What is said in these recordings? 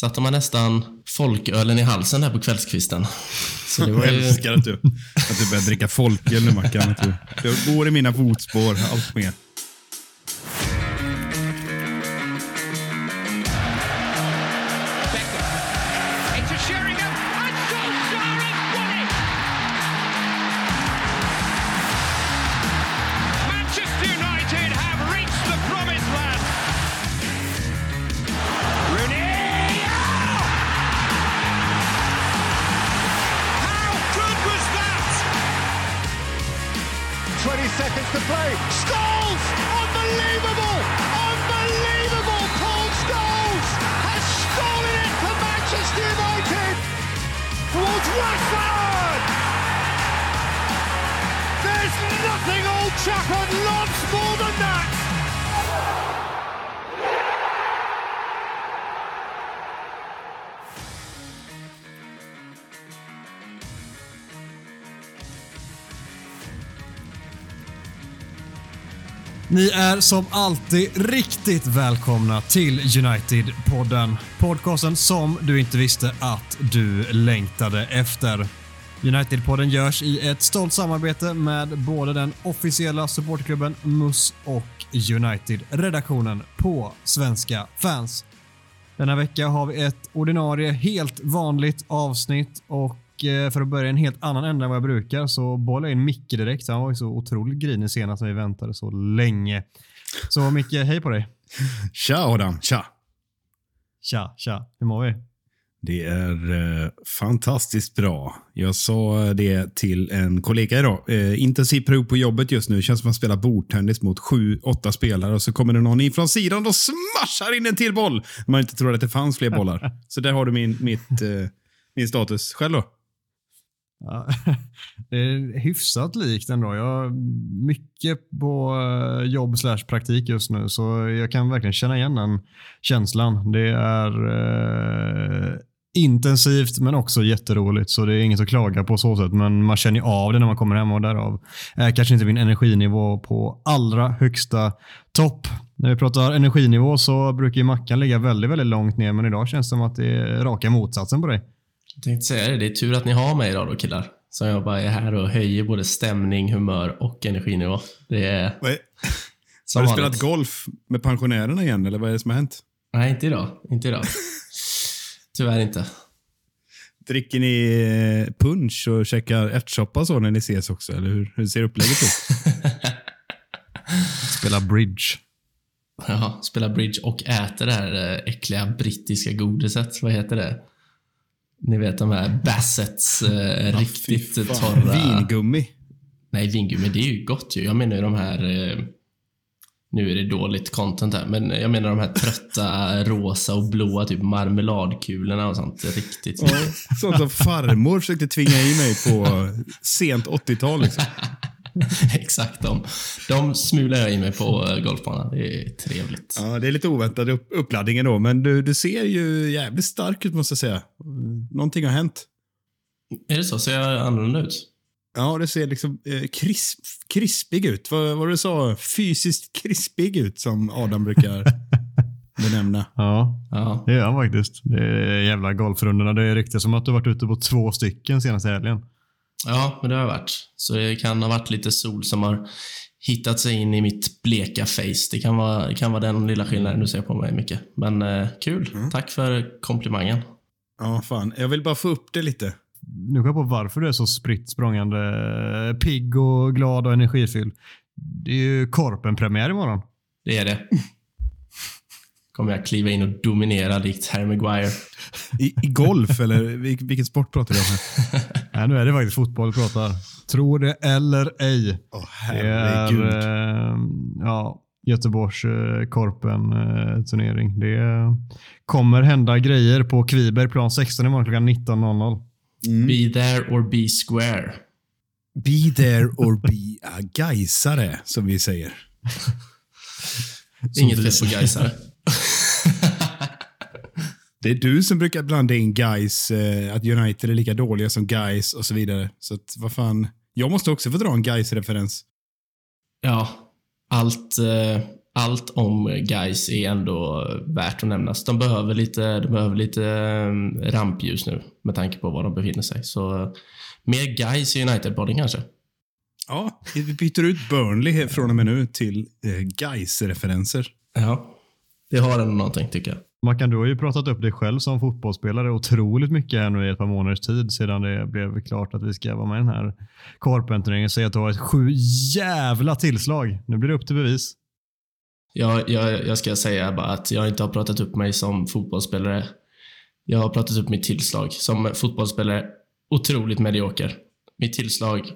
satte man nästan folkölen i halsen där på kvällskvisten. Så det var ju... Jag älskar att du, att du börjar dricka folköl nu Mackan. Du, går i mina fotspår allt mer. Är som alltid riktigt välkomna till United-podden. Podcasten som du inte visste att du längtade efter. United-podden görs i ett stolt samarbete med både den officiella supportklubben MUS och United-redaktionen på Svenska fans. Denna vecka har vi ett ordinarie, helt vanligt avsnitt och för att börja en helt annan ända än vad jag brukar så bollar jag in Micke direkt. Han var ju så otroligt grinig senast när vi väntade så länge. Så Micke, hej på dig. Tja Adam, tja. Tja, tja. Hur mår vi? Det är eh, fantastiskt bra. Jag sa det till en kollega idag. Eh, intensiv prov på jobbet just nu. Känns som att man spelar bordtennis mot sju, åtta spelare och så kommer det någon in från sidan och smashar in en till boll. Man inte tror att det fanns fler bollar. så där har du min, mitt, eh, min status. Själv då? Ja, det är hyfsat likt ändå. Jag har mycket på eh, jobb slash praktik just nu, så jag kan verkligen känna igen den känslan. Det är eh, intensivt men också jätteroligt, så det är inget att klaga på så sätt. Men man känner av det när man kommer hem och därav är kanske inte min energinivå på allra högsta topp. När vi pratar energinivå så brukar ju Mackan ligga väldigt, väldigt långt ner, men idag känns det som att det är raka motsatsen på dig. Jag tänkte säga det, det är tur att ni har mig idag då killar. Som jag bara är här och höjer både stämning, humör och energinivå. Det är... Har du spelat golf med pensionärerna igen, eller vad är det som har hänt? Nej, inte idag. Inte idag. Tyvärr inte. Dricker ni eh, punch och käkar ärtsoppa så när ni ses också, eller hur, hur ser upplägget ut? Spela bridge. Ja, spela bridge och äter det här eh, äckliga brittiska godiset. Vad heter det? Ni vet de här Bassets eh, riktigt torra... Vingummi. Nej, vingummi, det är ju gott ju. Jag menar ju de här... Eh, nu är det dåligt content här, men jag menar de här trötta rosa och blåa typ marmeladkulorna och sånt. Riktigt ja, Sånt som farmor försökte tvinga i mig på sent 80-tal. Liksom. Exakt de. De smular jag i mig på eh, golfbanan. Det är trevligt. Ja, det är lite oväntad uppladdning då, men du, du ser ju jävligt stark ut måste jag säga. Någonting har hänt. Är det så? Ser jag annorlunda ut? Ja, det ser liksom eh, krisp, krispig ut. Vad var det du sa? Fysiskt krispig ut, som Adam brukar benämna. Ja, ja. det gör han faktiskt. Det är jävla golfrundorna. Det ryktas som att du varit ute på två stycken senaste helgen. Ja, men det har jag varit. Så det kan ha varit lite sol som har hittat sig in i mitt bleka face. Det kan vara, kan vara den lilla skillnaden du ser på mig mycket. Men eh, kul. Mm. Tack för komplimangen. Ja, fan. Jag vill bara få upp det lite. Nu kommer jag på varför du är så spritt språngande pigg och glad och energifylld. Det är ju Korpen-premiär imorgon. Det är det kommer jag kliva in och dominera likt Harry Maguire. I, I, golf eller vilken sport pratar du om? Nej, nu är det faktiskt fotboll vi pratar. Tror det eller ej. Oh, herregud. Det är, eh, ja, Göteborgs eh, korpen eh, turnering. Det kommer hända grejer på Kviberg plan 16 imorgon klockan 19.00. Mm. Be there or be square. Be there or be a gaisare, som vi säger. Inget fel på gaisare. det är du som brukar blanda in guys, eh, att United är lika dåliga som guys och så vidare. Så att, vad fan. Jag måste också få dra en guys referens Ja. Allt, eh, allt om guys är ändå värt att nämnas. De behöver lite, de behöver lite um, rampljus nu med tanke på var de befinner sig. Så uh, mer guys i United-podden kanske. Ja, vi byter ut Burnley från och med nu till eh, Guys-referenser. Ja, det har ändå någonting tycker jag. Mackan, du har ju pratat upp dig själv som fotbollsspelare otroligt mycket här nu i ett par månaders tid sedan det blev klart att vi ska vara med i den här Korpen-turneringen. Säg att du har ett sju jävla tillslag. Nu blir det upp till bevis. Jag, jag, jag ska säga bara att jag inte har pratat upp mig som fotbollsspelare. Jag har pratat upp mitt tillslag. Som fotbollsspelare, otroligt medioker. Mitt tillslag,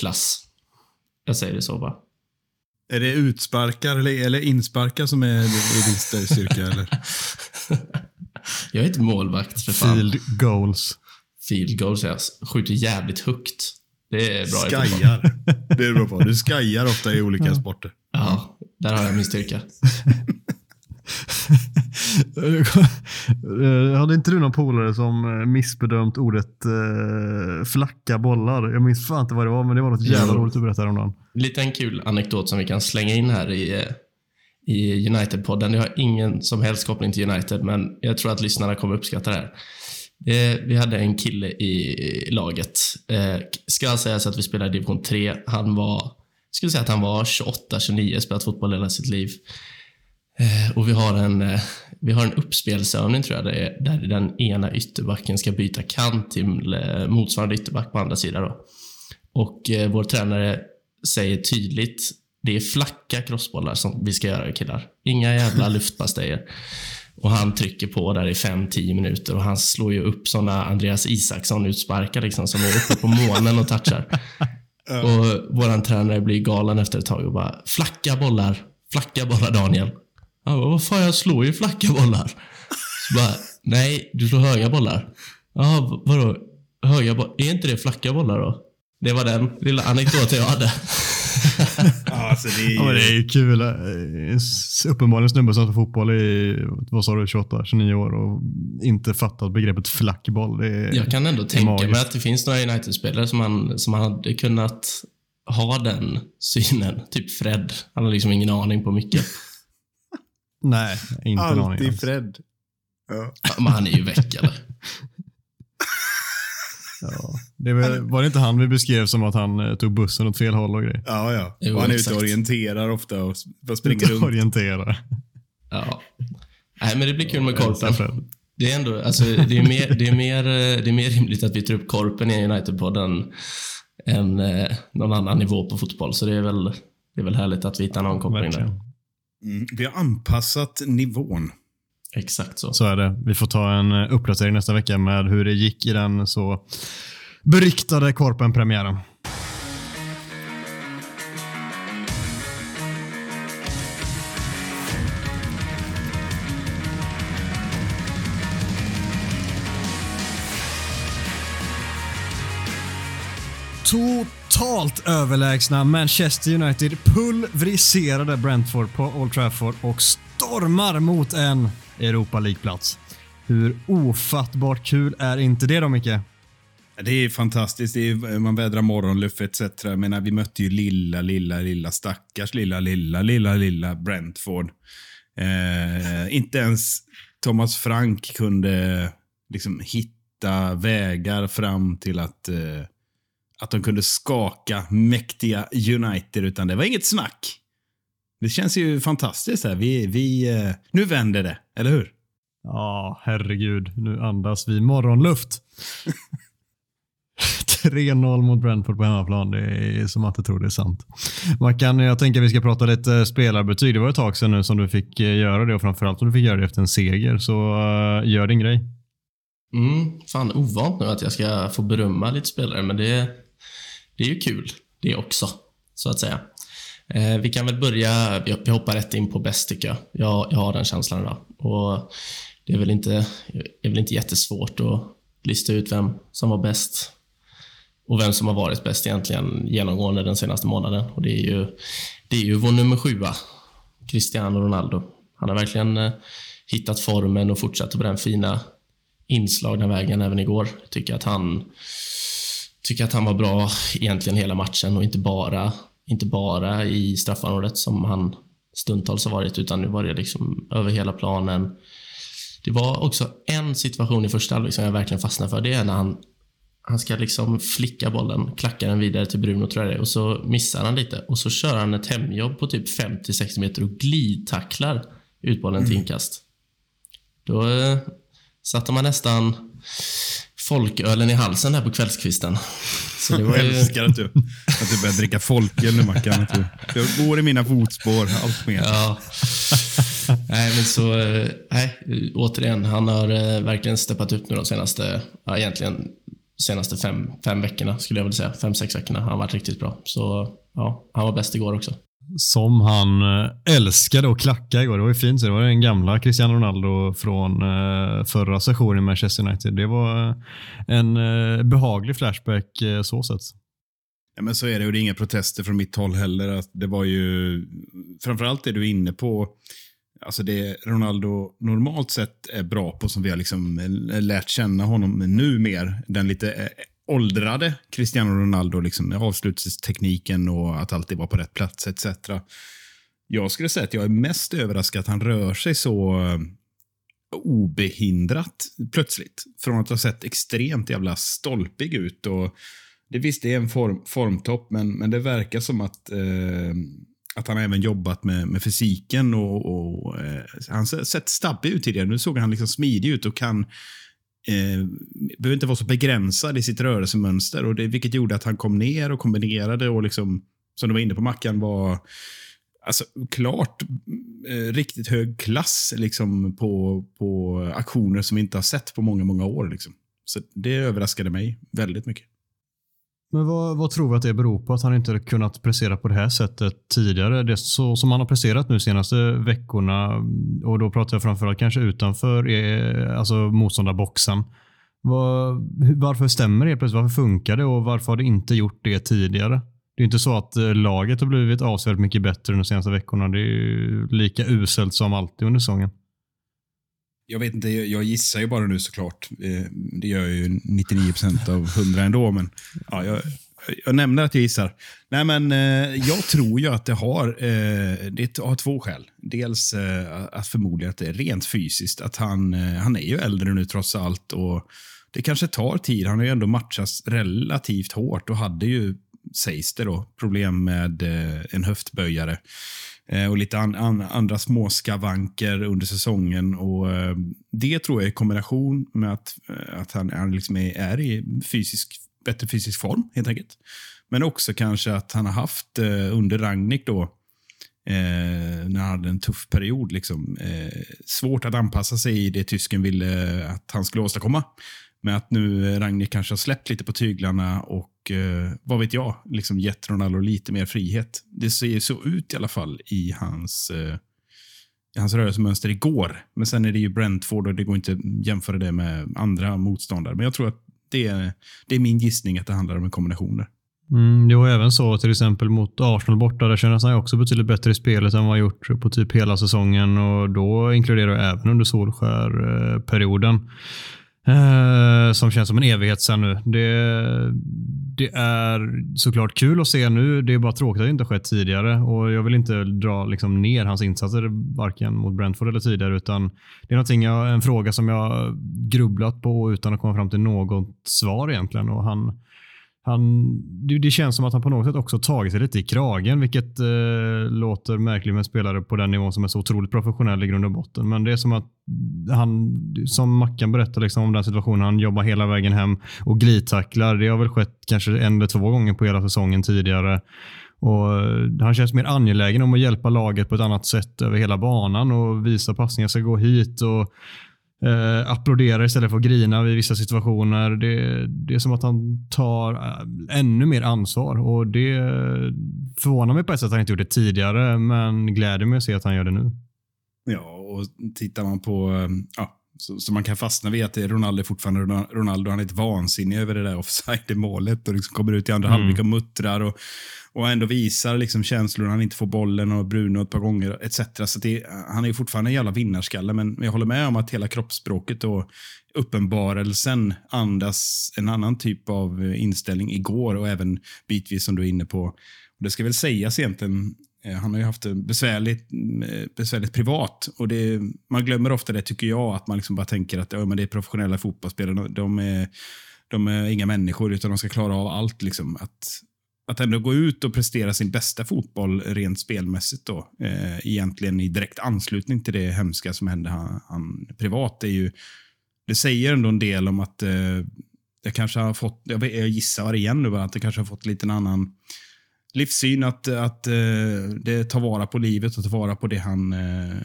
klass. Jag säger det så bara. Är det utsparkar eller, eller insparkar som är i din styrka? eller? jag är inte målvakt för fan. Field goals. Field goals, jag skjuter jävligt högt. Det är bra Skajar. Det är bra på. Du skajar ofta i olika sporter. Ja, där har jag min styrka. Hade inte du någon polare som eh, missbedömt ordet eh, flacka bollar? Jag minns fan inte vad det var, men det var något jävla roligt du berättade om dagen. Lite kul anekdot som vi kan slänga in här i, eh, i United-podden. Det har ingen som helst koppling till United, men jag tror att lyssnarna kommer uppskatta det här. Eh, vi hade en kille i laget. Eh, ska sägas att vi spelade i division 3. Han var, skulle säga att han var 28-29, spelat fotboll hela sitt liv. Och vi har en, vi har en uppspelsövning tror jag, där, där den ena ytterbacken ska byta kant till motsvarande ytterback på andra sidan. Då. Och vår tränare säger tydligt, det är flacka crossbollar som vi ska göra killar. Inga jävla luftpastejer. Och han trycker på där i 5-10 minuter och han slår ju upp såna Andreas Isaksson utsparkar liksom, som är uppe på månen och touchar. och våran tränare blir galen efter ett tag och bara, flacka bollar, flacka bollar Daniel. Ja, vad fan, jag slår ju flacka bollar. Så bara, nej, du slår höga bollar. Ja, vadå? Höga bollar? Är inte det flacka bollar då? Det var den lilla anekdoten jag hade. alltså det, är ju... ja, det är ju kul. Uppenbarligen snubbe som spelar fotboll i vad sa du, 28, 29 år och inte fattat begreppet flackboll. Det är, jag kan ändå tänka magiskt. mig att det finns några United-spelare som, man, som hade kunnat ha den synen. Typ Fred. Han har liksom ingen aning på mycket. Nej, inte Alltid en aning. Alltid Fred. Ja. Men han är ju väck eller? Ja. Det var, var, det inte han vi beskrev som att han eh, tog bussen åt fel håll och grejer? Ja, ja. Jo, han är ute och orienterar ofta och springer runt. orienterar. Ja. Nej, men det blir kul med Korpen. Det är ändå, alltså, det är mer, det är mer, det är mer rimligt att vi tar upp Korpen i United-podden än eh, någon annan nivå på fotboll. Så det är väl, det är väl härligt att vi hittar någon koppling där. Mm, vi har anpassat nivån. Exakt så. Så är det. Vi får ta en eh, uppdatering nästa vecka med hur det gick i den så beryktade Korpen-premiären. Totalt överlägsna Manchester United pulveriserade Brentford på Old Trafford och stormar mot en Europa League-plats. Hur ofattbart kul är inte det då, Micke? Det är fantastiskt. Det är, man vädrar morgonluft etc. Jag menar, vi mötte ju lilla, lilla, lilla stackars lilla, lilla, lilla, lilla Brentford. Eh, inte ens Thomas Frank kunde liksom hitta vägar fram till att, eh, att de kunde skaka mäktiga United, utan det var inget snack. Det känns ju fantastiskt här. Vi, vi, eh, nu vänder det, eller hur? Ja, herregud. Nu andas vi morgonluft. 3-0 mot Brentford på hemmaplan. Det är som att jag tror det är sant. Mackan, jag tänker att vi ska prata lite eh, spelarbetyg. Det var ett tag sedan nu som du fick eh, göra det och framförallt om du fick göra det efter en seger. Så uh, gör din grej. Mm, fan, ovant nu att jag ska få berömma lite spelare, men det, det är ju kul det också, så att säga. Eh, vi kan väl börja, vi hoppar rätt in på bäst tycker jag. Jag, jag har den känslan idag. Och det är väl, inte, är väl inte jättesvårt att lista ut vem som var bäst och vem som har varit bäst egentligen genomgående den senaste månaden. Och Det är ju, det är ju vår nummer sjua, Cristiano Ronaldo. Han har verkligen eh, hittat formen och fortsatt på den fina inslagna vägen även igår. Jag tycker att han tycker att han var bra egentligen hela matchen och inte bara inte bara i straffområdet som han stundtals har varit, utan nu var det liksom över hela planen. Det var också en situation i första halvlek som jag verkligen fastnade för. Det är när han, han ska liksom flicka bollen, klacka den vidare till Bruno tror jag det är, och så missar han lite och så kör han ett hemjobb på typ 50-60 meter och glidtacklar ut bollen till inkast. Då eh, satte man nästan folkölen i halsen här på kvällskvisten. Så det var ju... Jag älskar att du, att du börjar dricka folköl nu Mackan. Du går i mina fotspår allt mer. Ja. nej, men så, eh, nej, återigen, han har eh, verkligen steppat upp nu de senaste, ja, egentligen senaste fem, fem veckorna, skulle jag vilja säga. Fem, sex veckorna. Han har varit riktigt bra. Så ja, han var bäst igår också som han eh, älskade att klacka igår. Det var ju fint. Det var den gamla Cristiano Ronaldo från eh, förra sessionen i Manchester United. Det var eh, en behaglig flashback så sett. Ja, men så är det och det är inga protester från mitt håll heller. Det var ju framförallt det du är inne på. Alltså det Ronaldo normalt sett är bra på, som vi har liksom eh, lärt känna honom nu mer. Den lite eh, åldrade Cristiano Ronaldo, liksom, avslutstekniken och att alltid vara på rätt plats etc. Jag skulle säga att jag är mest överraskad att han rör sig så eh, obehindrat plötsligt. Från att ha sett extremt jävla stolpig ut. Och det Visst, det är en form, formtopp, men, men det verkar som att, eh, att han även jobbat med, med fysiken. och, och eh, Han har sett stabbig ut tidigare. Nu såg han liksom smidig ut och kan eh, behöver inte vara så begränsad i sitt rörelsemönster. Och det, vilket gjorde att han kom ner och kombinerade och liksom, som du var inne på Mackan, var alltså, klart eh, riktigt hög klass liksom, på, på aktioner som vi inte har sett på många, många år. Liksom. Så det överraskade mig väldigt mycket. Men vad, vad, tror vi att det beror på att han inte kunnat prestera på det här sättet tidigare? Det så som han har presterat nu senaste veckorna och då pratar jag framförallt kanske utanför eh, alltså motståndarboxen. Var, varför stämmer det plötsligt? Varför funkar det och varför har det inte gjort det tidigare? Det är inte så att eh, laget har blivit avsevärt mycket bättre de senaste veckorna. Det är lika uselt som alltid under säsongen jag vet inte, jag gissar ju bara nu såklart. Eh, det gör jag ju 99% av 100 ändå, men ja, jag, jag nämner att jag gissar. Nej, men eh, jag tror ju att det har, eh, det har två skäl. Dels eh, att förmodligen att det är rent fysiskt. Att han, eh, han är ju äldre nu trots allt och det kanske tar tid. Han har ju ändå matchats relativt hårt och hade ju, sägs det då, problem med en höftböjare. Eh, och lite an, an, andra små skavanker under säsongen. Och eh, Det tror jag i kombination med att, eh, att han, han liksom är, är, i fysisk, bättre fysisk form, helt enkelt. Men också kanske att han har haft under Ragnik då, eh, när han hade en tuff period, liksom, eh, svårt att anpassa sig i det tysken ville att han skulle åstadkomma. Men att nu Ragnik kanske har släppt lite på tyglarna och eh, vad vet jag, liksom gett Ronaldo lite mer frihet. Det ser så ut i alla fall i hans, eh, i hans rörelsemönster igår. Men sen är det ju Brentford och det går inte att jämföra det med andra motståndare. Men jag tror att det är, det är min gissning att det handlar om en kombination där. Mm, det var även så till exempel mot Arsenal borta. Där kändes han också betydligt bättre i spelet än vad han gjort på typ hela säsongen och då inkluderar jag även under Solskär-perioden. Eh, Eh, som känns som en evighet sen nu. Det, det, är såklart kul att se nu. Det är bara tråkigt att det inte skett tidigare. Och Jag vill inte dra liksom, ner hans insatser varken mot Brentford eller tidigare. utan Det är någonting jag, en fråga som jag grubblat på utan att komma fram till något svar egentligen. Och han, han, det, det, känns som att han på något sätt också tagit sig lite i kragen, vilket eh, låter märkligt med en spelare på den nivån som är så otroligt professionell i grund och botten. Men det är som att han, som Mackan berättar liksom om den situationen, han jobbar hela vägen hem och glidtacklar. Det har väl skett kanske en eller två gånger på hela säsongen tidigare. Och eh, han känns mer angelägen om att hjälpa laget på ett annat sätt över hela banan och visa passningar ska gå hit. och eh, applåderar istället för att grina vid vissa situationer. Det, det är som att han tar eh, ännu mer ansvar och det förvånar mig på ett sätt att han inte gjort det tidigare, men gläder mig att se att han gör det nu. Ja, och tittar man på, eh, ja, så, så, man kan fastna vid att det är Ronaldo fortfarande Ronaldo. Han är ett vansinnig över det där offside-målet och liksom kommer ut i andra mm. halvlek och muttrar. Och, och ändå visar liksom känslor när han inte får bollen och Bruno ett par gånger etc. Så det, han är fortfarande en jävla vinnarskalle, men jag håller med om att hela kroppsspråket och uppenbarelsen andas en annan typ av inställning igår och även bitvis som du är inne på. Det ska väl sägas egentligen Eh, han har ju haft det besvärligt, eh, besvärligt privat. Och det, man glömmer ofta det, tycker jag, att man liksom bara tänker att ja, men det är professionella fotbollsspelare. De, de, är, de är inga människor, utan de ska klara av allt. Liksom. Att, att ändå gå ut och prestera sin bästa fotboll rent spelmässigt då, eh, egentligen i direkt anslutning till det hemska som hände han, han privat, är ju, det säger ändå en del om att eh, jag kanske har fått, jag, jag gissar igen nu, bara, att det kanske har fått lite en annan livssyn att, att uh, det tar vara på livet och tar vara på det han uh,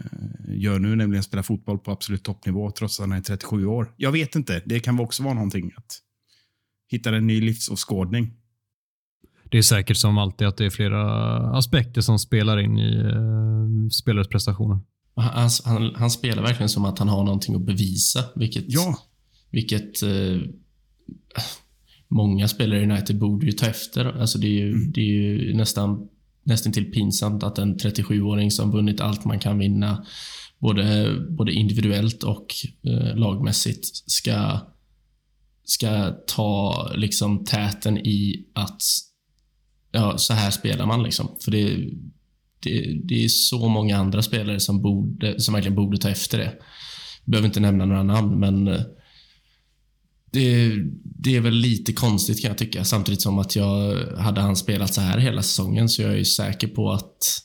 gör nu, nämligen spela fotboll på absolut toppnivå trots att han är 37 år. Jag vet inte. Det kan också vara någonting att hitta en ny livsåskådning. Det är säkert som alltid att det är flera aspekter som spelar in i uh, spelares prestationer. Han, han, han, spelar verkligen som att han har någonting att bevisa, vilket, ja. vilket uh, många spelare i United borde ju ta efter. Alltså det är ju, mm. det är ju nästan, nästan till pinsamt att en 37-åring som vunnit allt man kan vinna, både, både individuellt och eh, lagmässigt, ska, ska ta liksom täten i att ja, så här spelar man. Liksom. För det, det, det är så många andra spelare som, borde, som verkligen borde ta efter det. Jag behöver inte nämna några namn, men eh, det, det, är väl lite konstigt kan jag tycka. Samtidigt som att jag hade han spelat så här hela säsongen så jag är ju säker på att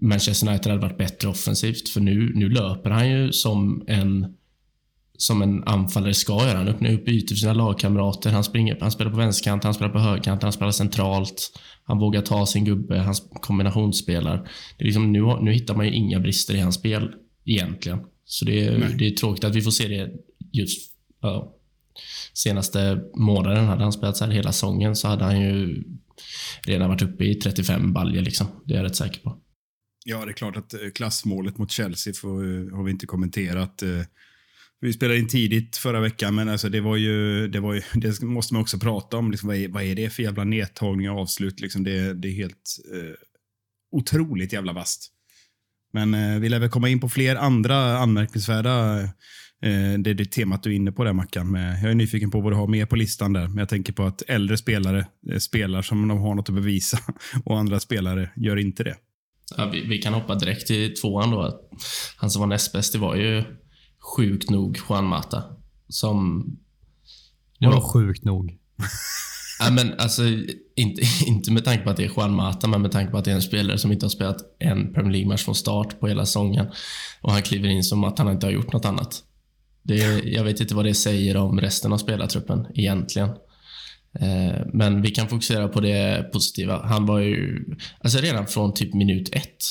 Manchester United hade varit bättre offensivt. För nu, nu löper han ju som en som en anfallare ska göra. Han öppnar upp ytor för sina lagkamrater. Han, springer, han spelar på vänsterkant, han spelar på högerkant, han spelar centralt. Han vågar ta sin gubbe, han kombinationsspelar. Det är liksom, nu, nu hittar man ju inga brister i hans spel egentligen. Så det, är, det är tråkigt att vi får se det just ja, senaste månaden. Hade han spelat så här hela säsongen så hade han ju redan varit uppe i 35 baljer. Liksom. Det är jag rätt säker på. Ja, det är klart att eh, klassmålet mot Chelsea får, eh, har vi inte kommenterat. Eh. Vi spelade in tidigt förra veckan, men alltså det var ju, det, var ju, det måste man också prata om. Liksom, vad, är, vad är det för jävla nedtagning och avslut? Liksom, det, det är helt eh, otroligt jävla vast. Men eh, vi lär väl komma in på fler andra anmärkningsvärda Eh, det är det temat du är inne på där Mackan. Jag är nyfiken på vad du har mer på listan där. Men jag tänker på att äldre spelare eh, spelar som de har något att bevisa och andra spelare gör inte det. Ja, vi, vi, kan hoppa direkt till tvåan då. Han som var näst bäst, det var ju sjukt nog Juan Mata. Som... Det var sjukt nog. ja, men alltså, inte, inte med tanke på att det är Juan Mata, men med tanke på att det är en spelare som inte har spelat en Premier League-match från start på hela säsongen. Och han kliver in som att han inte har gjort något annat. Det, jag vet inte vad det säger om resten av spelartruppen egentligen. Eh, men vi kan fokusera på det positiva. Han var ju, alltså redan från typ minut ett,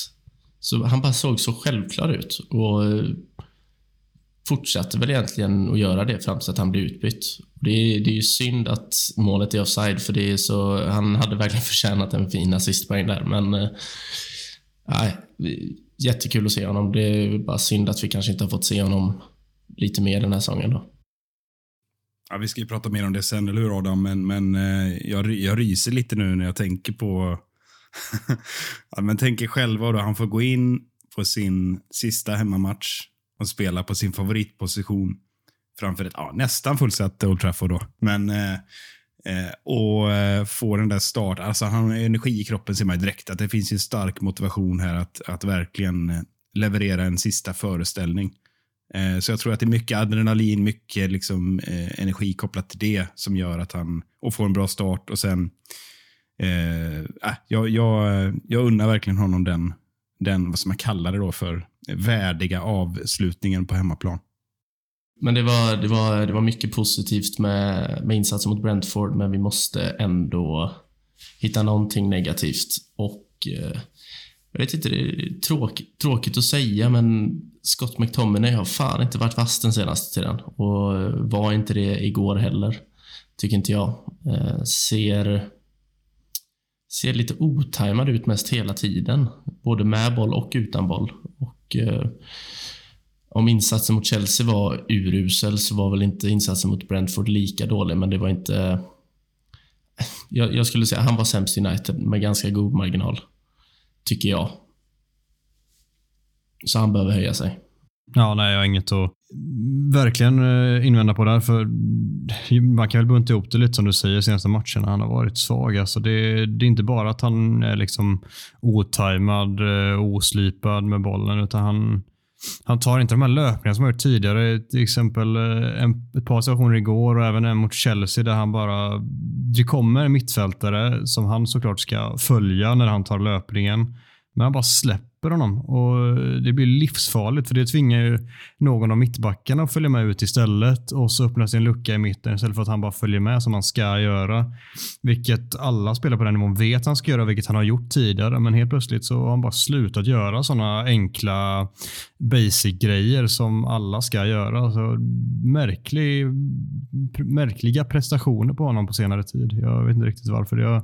så han bara såg så självklar ut och eh, fortsatte väl egentligen att göra det fram till att han blev utbytt. Det är, det är ju synd att målet är offside, för det är så, han hade verkligen förtjänat en fin assistpoäng där, men eh, nej, jättekul att se honom. Det är bara synd att vi kanske inte har fått se honom lite mer den här säsongen. Då. Ja, vi ska ju prata mer om det sen, eller hur Adam? Men, men eh, jag, jag ryser lite nu när jag tänker på... ja, men tänker själva då, han får gå in på sin sista hemmamatch och spela på sin favoritposition framför ett ja, nästan fullsatt Old Trafford. Då. Men, eh, eh och eh, få den där start. Alltså, han har energi i kroppen ser man direkt. att Det finns en stark motivation här att, att verkligen leverera en sista föreställning. Eh, så jag tror att det är mycket adrenalin, mycket liksom, eh, energi kopplat till det som gör att han och får en bra start och sen eh, äh, jag, jag, jag unnar verkligen honom den, den, vad ska man kalla det då för, värdiga avslutningen på hemmaplan. Men det var, det var, det var mycket positivt med, med insatsen mot Brentford, men vi måste ändå hitta någonting negativt. Och eh, jag vet inte, det är tråkigt, tråkigt att säga, men Scott McTominay har fan inte varit vass den senaste tiden. Och eh, var inte det igår heller, tycker inte jag. Eh, ser, ser lite otajmad ut mest hela tiden. Både med boll och utan boll. Och, eh, om insatsen mot Chelsea var urusel så var väl inte insatsen mot Brentford lika dålig, men det var inte... Jag, jag skulle säga att han var sämst i United med ganska god marginal tycker jag. Så han behöver höja sig. Ja, nej, jag har inget att verkligen eh, invända på där. För man kan väl bunta ihop det lite som du säger senaste matcherna. Han har varit svag. Alltså det, det är inte bara att han är liksom otajmad, eh, oslipad med bollen, utan han, han tar inte de här löpningarna som han gjort tidigare. Till exempel eh, en, ett par situationer igår och även en mot Chelsea där han bara... Det kommer en mittfältare som han såklart ska följa när han tar löpningen. Men han bara släpper honom och det blir livsfarligt för det tvingar ju någon av mittbackarna att följa med ut istället och så öppnas en lucka i mitten istället för att han bara följer med som han ska göra. Vilket alla spelare på den nivån vet han ska göra, vilket han har gjort tidigare. Men helt plötsligt så har han bara slutat göra sådana enkla basic-grejer som alla ska göra. Så märklig, märkliga prestationer på honom på senare tid. Jag vet inte riktigt varför det har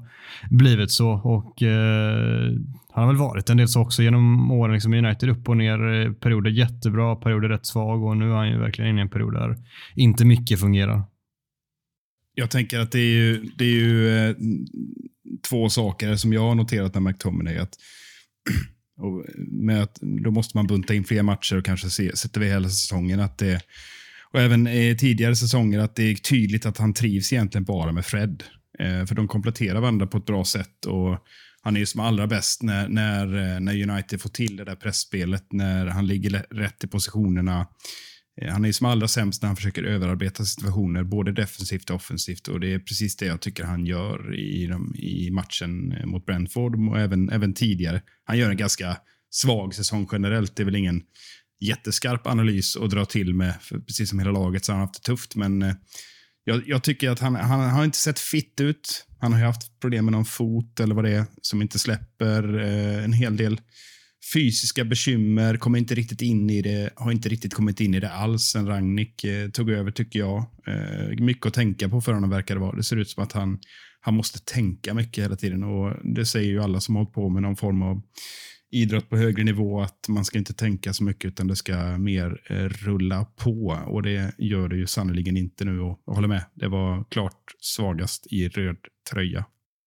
blivit så. Och eh, han har väl varit en del så också genom åren. Liksom United upp och ner. Eh, perioder jättebra, perioder rätt svag och nu är han ju verkligen inne i en period där inte mycket fungerar. Jag tänker att det är ju, det är ju eh, två saker som jag har noterat med McTominay. Att, och med att, då måste man bunta in fler matcher och kanske se, sätter vi hela säsongen. att det och även eh, tidigare säsonger att det är tydligt att han trivs egentligen bara med Fred. Eh, för de kompletterar varandra på ett bra sätt. och han är ju som allra bäst när, när, eh, när United får till det där pressspelet, när han ligger rätt i positionerna. Eh, han är ju som allra sämst när han försöker överarbeta situationer, både defensivt och offensivt. Och Det är precis det jag tycker han gör i, de, i matchen eh, mot Brentford och även, även tidigare. Han gör en ganska svag säsong generellt. Det är väl ingen jätteskarp analys att dra till med, precis som hela laget så har han haft det tufft. Men jag, jag, tycker att han, han, han har inte sett fitt ut. Han har haft problem med någon fot eller vad det är som inte släpper. Eh, en hel del fysiska bekymmer, kommer inte riktigt in i det, har inte riktigt kommit in i det alls sen Ragnik eh, tog över tycker jag. Eh, mycket att tänka på för honom verkar det vara. Det ser ut som att han, han måste tänka mycket hela tiden och det säger ju alla som har hållit på med någon form av idrott på högre nivå att man ska inte tänka så mycket utan det ska mer eh, rulla på. Och det gör det ju sannerligen inte nu och jag håller med. Det var klart svagast i röd tröja.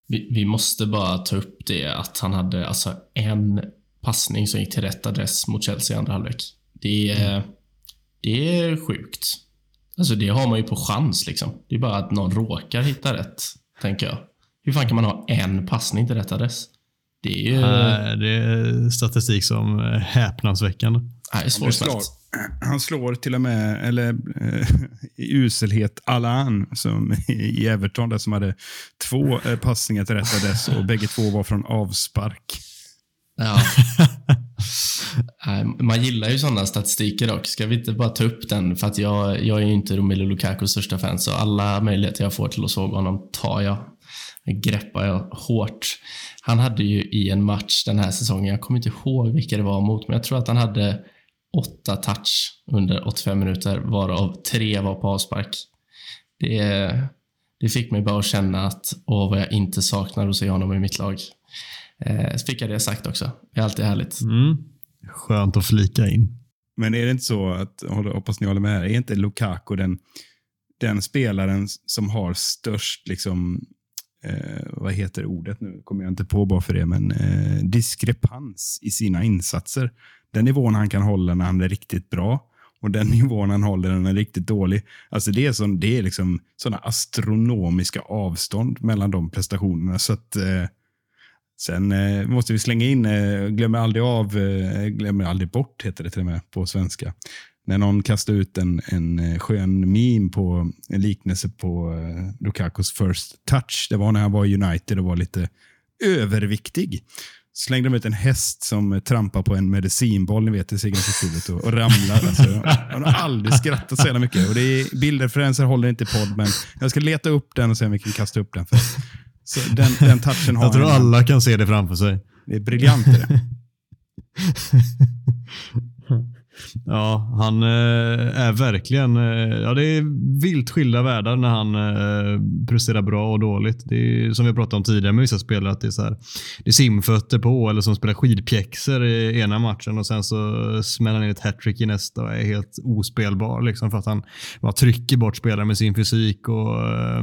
Vi, vi måste bara ta upp det att han hade alltså en passning som gick till rätt adress mot Chelsea i andra halvlek. Det är, mm. det är sjukt. Alltså det har man ju på chans liksom. Det är bara att någon råkar hitta rätt, tänker jag. Hur fan kan man ha en passning till rätt adress? Det är ju... Äh, det är statistik som är häpnadsväckande. Nej, det är slår, han slår till och med, eller eh, i uselhet, Alan som i Everton där som hade två eh, passningar till rätt adress och bägge två var från avspark. Ja. Man gillar ju sådana statistiker dock. Ska vi inte bara ta upp den? För att jag, jag är ju inte Romelu Lukakos största fan, så alla möjligheter jag får till att såga honom tar jag. Greppar jag hårt. Han hade ju i en match den här säsongen, jag kommer inte ihåg vilka det var mot, men jag tror att han hade åtta touch under 85 minuter, varav tre var på avspark. Det, det fick mig bara att känna att, åh vad jag inte saknar att se honom i mitt lag. Eh, så fick jag det sagt också. Det är alltid härligt. Mm. Skönt att flika in. Men är det inte så att, hoppas ni håller med, är inte Lukaku den, den spelaren som har störst liksom, eh, vad heter ordet nu, kommer jag inte på bara för det, men eh, diskrepans i sina insatser. Den nivån han kan hålla när han är riktigt bra och den nivån han håller när han är riktigt dålig. Alltså det är, sån, det är liksom sådana astronomiska avstånd mellan de prestationerna. Så att, eh, sen eh, måste vi slänga in, eh, glömmer aldrig av, eh, glömmer aldrig bort heter det till och med på svenska när någon kastade ut en, en eh, skön meme på en liknelse på uh, Lukakos first touch. Det var när han var i United och var lite överviktig. Slängde de ut en häst som trampar på en medicinboll, ni vet, i Sigurdshuvudet och, och ramlar. Alltså, jag har aldrig skrattat så jävla mycket. Och det är, bildreferenser håller inte i podd, men jag ska leta upp den och se om vi kan kasta upp den. För. Så den, den touchen har Jag tror alla kan se det framför sig. Det är briljant. Det. Ja, han eh, är verkligen... Eh, ja, det är vilt skilda världar när han eh, presterar bra och dåligt. Det är som vi pratade om tidigare med vissa spelare, att det är, så här, det är simfötter på eller som spelar skidpjäxor i ena matchen och sen så smäller han in ett hattrick i nästa och är helt ospelbar. Liksom, för att han bara trycker bort spelare med sin fysik. och eh,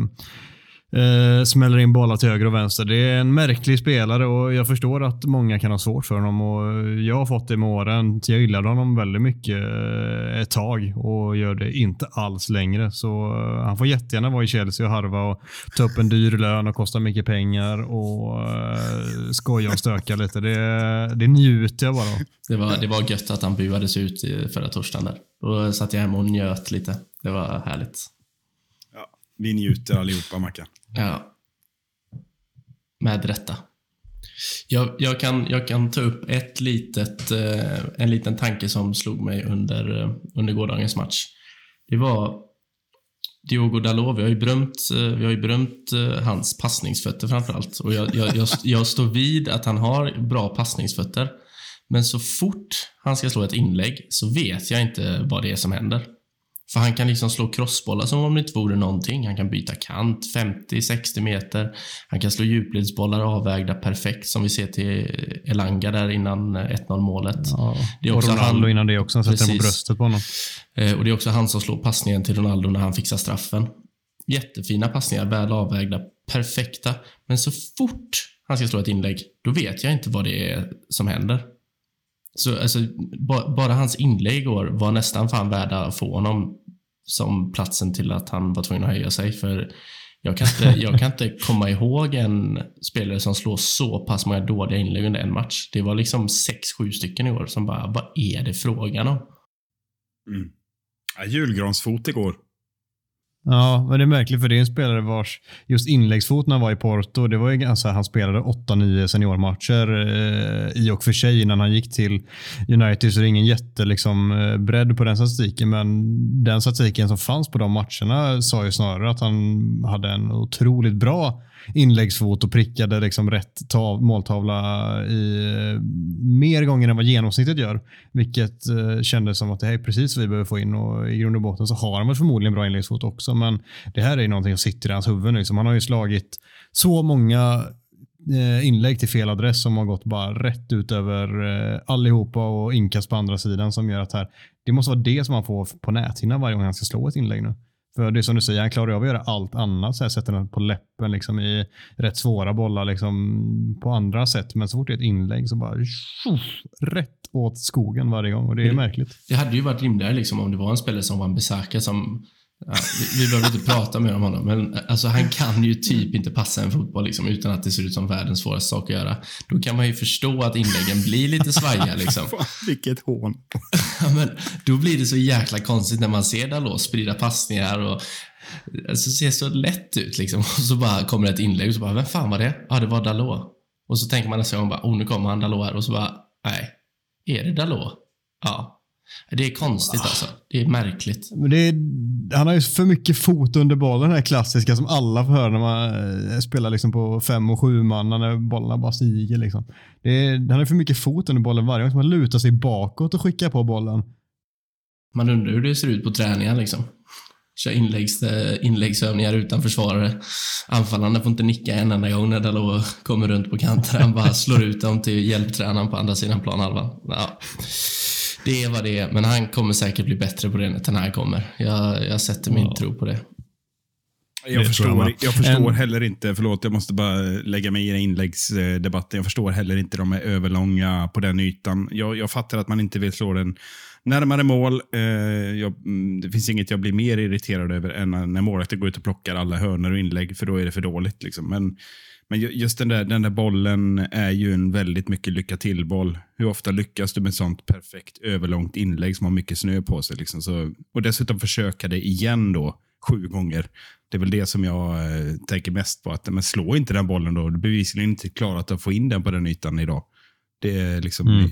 Eh, smäller in bollar till höger och vänster. Det är en märklig spelare och jag förstår att många kan ha svårt för honom. Och jag har fått det med åren. Jag gillade honom väldigt mycket eh, ett tag och gör det inte alls längre. Så eh, han får jättegärna vara i Chelsea och harva och ta upp en dyr lön och kosta mycket pengar och uh, skoja och stöka lite. Det, det njuter jag bara av. Det var, det var gött att han buades ut förra torsdagen där. Då satt jag hemma och njöt lite. Det var härligt. Ja, vi njuter allihopa, Mackan. Ja. Med rätta. Jag, jag, kan, jag kan ta upp ett litet, eh, en liten tanke som slog mig under, eh, under gårdagens match. Det var Diogo Dalot. Vi har ju berömt, eh, vi har ju berömt eh, hans passningsfötter framförallt. Och jag, jag, jag, jag står vid att han har bra passningsfötter. Men så fort han ska slå ett inlägg så vet jag inte vad det är som händer. För han kan liksom slå crossbollar som om det inte vore någonting. Han kan byta kant 50-60 meter. Han kan slå djupledsbollar avvägda perfekt som vi ser till Elanga där innan 1-0 målet. Ja, det är också och Ronaldo han, innan det också. Han sätter den på bröstet på honom. Eh, och det är också han som slår passningen till Ronaldo när han fixar straffen. Jättefina passningar, väl avvägda, perfekta. Men så fort han ska slå ett inlägg, då vet jag inte vad det är som händer. Så alltså, bara hans inlägg igår var nästan fan värda att få honom som platsen till att han var tvungen att höja sig. För jag kan, inte, jag kan inte komma ihåg en spelare som slår så pass många dåliga inlägg under en match. Det var liksom sex, sju stycken i år som bara, vad är det frågan om? Mm. Ja, julgransfot igår. Ja, men det är märkligt för det är en spelare vars just inläggsfot när han var i Porto, det var ju alltså, han spelade 8-9 seniormatcher eh, i och för sig innan han gick till United så det är ingen jätte liksom, eh, bredd på den statistiken men den statistiken som fanns på de matcherna sa ju snarare att han hade en otroligt bra inläggsfot och prickade liksom rätt tav, måltavla i eh, mer gånger än vad genomsnittet gör. Vilket eh, kändes som att det här är precis vad vi behöver få in och i grund och botten så har han väl förmodligen bra inläggsfot också. Men det här är ju någonting som sitter i hans huvud nu. Liksom. Han har ju slagit så många eh, inlägg till fel adress som har gått bara rätt ut över eh, allihopa och inkast på andra sidan som gör att här, det måste vara det som han får på näthinnan varje gång han ska slå ett inlägg nu. För det är som du säger, han klarar av att göra allt annat. Så här, sätter den på läppen liksom, i rätt svåra bollar liksom, på andra sätt. Men så fort det är ett inlägg så bara tjoff, rätt åt skogen varje gång. Och det är märkligt. Det hade ju varit rimligare liksom, om det var en spelare som var en besökare som Ja, vi, vi behöver inte prata mer om honom, men alltså, han kan ju typ inte passa en fotboll liksom, utan att det ser ut som världens svåraste sak att göra. Då kan man ju förstå att inläggen blir lite svajiga. Liksom. Vilket hån. ja, men, då blir det så jäkla konstigt när man ser Dalot sprida passningar och alltså, ser så lätt ut. Liksom. Och så bara kommer ett inlägg och så bara, vem fan var det? Ja, det var Dalot. Och så tänker man nästa gång bara, oh, nu kommer han Dalot här och så bara, nej, är det Dalot? Ja, det är konstigt alltså. Det är märkligt. Men det är, han har ju för mycket fot under bollen, den här klassiska som alla får höra när man eh, spelar liksom på fem och sju man när bollarna bara stiger. Liksom. Det är, han har för mycket fot under bollen varje gång man lutar sig bakåt och skickar på bollen. Man undrar hur det ser ut på träningar liksom. Kör inläggs, inläggsövningar utan försvarare. Anfallarna får inte nicka en enda gång när Dalot kommer runt på kanten. Han bara slår ut dem till hjälptränaren på andra sidan planhalvan. Ja. Det är vad det är, men han kommer säkert bli bättre på det när den här kommer. Jag, jag sätter min ja. tro på det. Jag det förstår, jag, jag förstår en... heller inte, förlåt jag måste bara lägga mig i den inläggsdebatten. Jag förstår heller inte de är överlånga på den ytan. Jag, jag fattar att man inte vill slå den närmare mål. Eh, jag, mm, det finns inget jag blir mer irriterad över än när målvakten går ut och plockar alla hörnor och inlägg, för då är det för dåligt. Liksom. Men men just den där, den där bollen är ju en väldigt mycket lycka till-boll. Hur ofta lyckas du med ett sånt perfekt överlångt inlägg som har mycket snö på sig? Liksom. Så, och dessutom försöka det igen då, sju gånger. Det är väl det som jag eh, tänker mest på. att men Slå inte den bollen då. Du bevisligen inte klarat att få in den på den ytan idag. Det är liksom mm.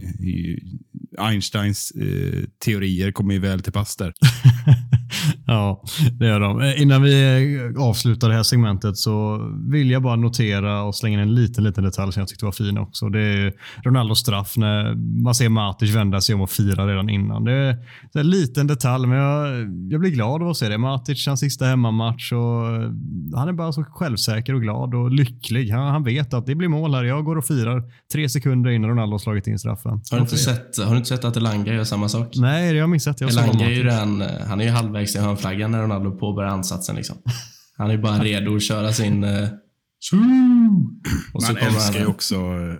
Einsteins eh, teorier kommer ju väl till pass där. ja, det gör de. Eh, innan vi eh, avslutar det här segmentet så vill jag bara notera och slänga in en liten, liten detalj som jag tyckte var fin också. Det är Ronaldos straff när man ser Matic vända sig om och fira redan innan. Det är en liten detalj, men jag, jag blir glad av att se det. Matic, hans sista hemmamatch och han är bara så självsäker och glad och lycklig. Han, han vet att det blir mål här. Jag går och firar tre sekunder innan Ronaldo har slagit in straffen. Har du inte, sett, har du inte sett att Elanga gör samma sak? Nej, det har jag missat. Jag Elanga är ju den, han är ju halvvägs i hörnflaggan när Ronaldo påbörjar ansatsen. Liksom. Han är bara redo att köra sin... Eh, och så Man älskar ju också eh,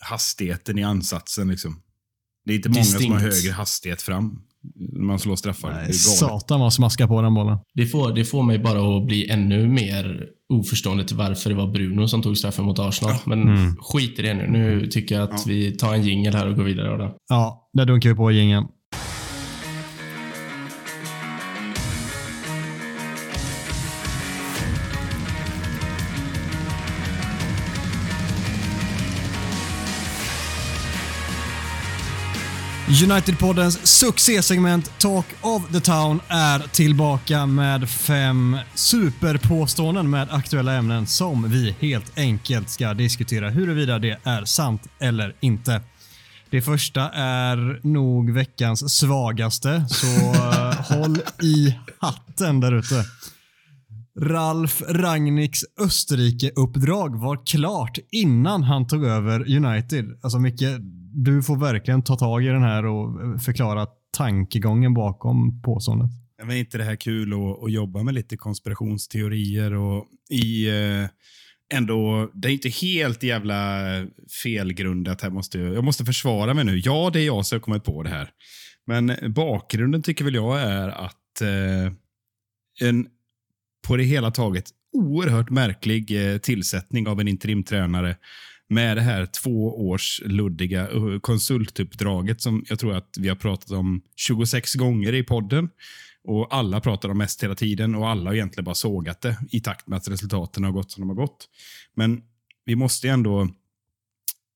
hastigheten i ansatsen. Liksom. Det är inte många Distinkt. som har högre hastighet fram när man slår straffar. Nej, satan vad smaskar på den bollen. Det får, det får mig bara att bli ännu mer oförstående till varför det var Bruno som tog straffen mot Arsenal. Ja. Men mm. skit i det nu. Nu tycker jag att ja. vi tar en jingel här och går vidare. Adam. Ja, där dunkar vi på jingeln. United-poddens succésegment Talk of the Town är tillbaka med fem superpåståenden med aktuella ämnen som vi helt enkelt ska diskutera huruvida det är sant eller inte. Det första är nog veckans svagaste, så eh, håll i hatten där ute. Ralf Rangnicks Österrike-uppdrag var klart innan han tog över United. Alltså Micke, du får verkligen ta tag i den här och förklara tankegången bakom påståendet. Men är inte det här kul att, att jobba med lite konspirationsteorier och i eh, ändå, det är inte helt jävla felgrundat. Här måste, jag måste försvara mig nu. Ja, det är jag som har kommit på det här. Men bakgrunden tycker väl jag är att eh, en på det hela taget oerhört märklig eh, tillsättning av en interimtränare med det här två års luddiga eh, konsultuppdraget som jag tror att vi har pratat om 26 gånger i podden. Och Alla pratar om mest hela tiden och alla har egentligen bara sågat det i takt med att resultaten har gått som de har gått. Men vi måste ändå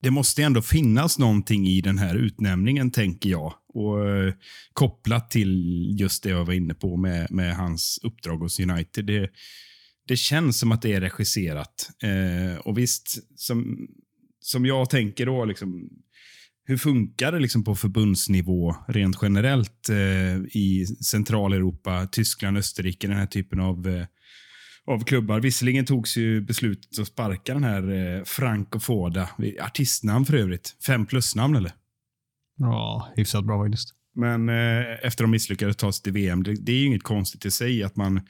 det måste ändå finnas någonting i den här utnämningen, tänker jag. Och eh, Kopplat till just det jag var inne på med, med hans uppdrag hos United. Det, det känns som att det är regisserat. Eh, och visst, som, som jag tänker då, liksom, hur funkar det liksom på förbundsnivå rent generellt eh, i Centraleuropa, Tyskland, Österrike, den här typen av, eh, av klubbar? Visserligen togs ju beslutet att sparka den här eh, Franco Foda, artistnamn för övrigt, fem plus-namn eller? Ja, hyfsat bra faktiskt. Men eh, efter de misslyckades ta sig till VM, det, det är ju inget konstigt i sig att man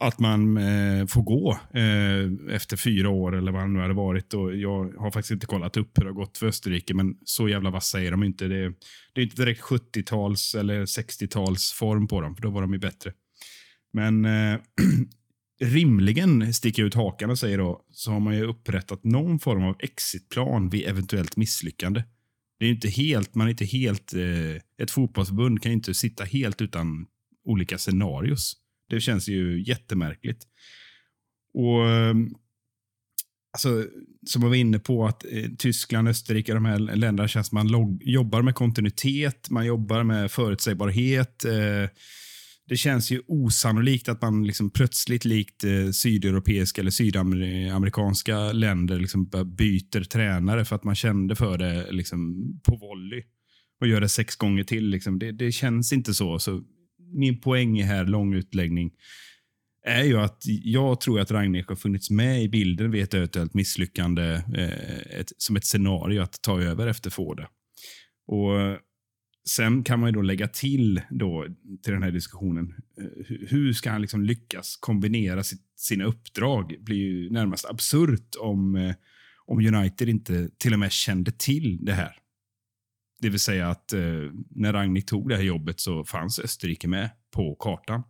att man eh, får gå eh, efter fyra år eller vad det nu hade varit. Och jag har faktiskt inte kollat upp hur det har gått för Österrike, men så jävla vassa är de inte. Det, det är inte direkt 70-tals eller 60-tals form på dem, för då var de ju bättre. Men eh, rimligen sticker jag ut hakan och säger då, så har man ju upprättat någon form av exitplan vid eventuellt misslyckande. Det är inte helt, man är inte helt, eh, ett fotbollsförbund kan ju inte sitta helt utan olika scenarios. Det känns ju jättemärkligt. Och eh, alltså, som jag var inne på, att eh, Tyskland, Österrike, de här länderna känns som man log- jobbar med kontinuitet, man jobbar med förutsägbarhet. Eh, det känns ju osannolikt att man liksom plötsligt likt eh, sydeuropeiska eller sydamerikanska länder liksom byter tränare för att man kände för det liksom på volley och gör det sex gånger till. Liksom. Det, det känns inte så. så min poäng här, lång utläggning, är ju att jag tror att Ragnek har funnits med i bilden vid ett eventuellt misslyckande eh, ett, som ett scenario att ta över efter Forde. Och Sen kan man ju då lägga till då, till den här diskussionen, eh, hur ska han liksom lyckas kombinera sitt, sina uppdrag? Det blir ju närmast absurt om, eh, om United inte till och med kände till det här. Det vill säga att eh, när Ragnhild tog det här jobbet så fanns Österrike med på kartan.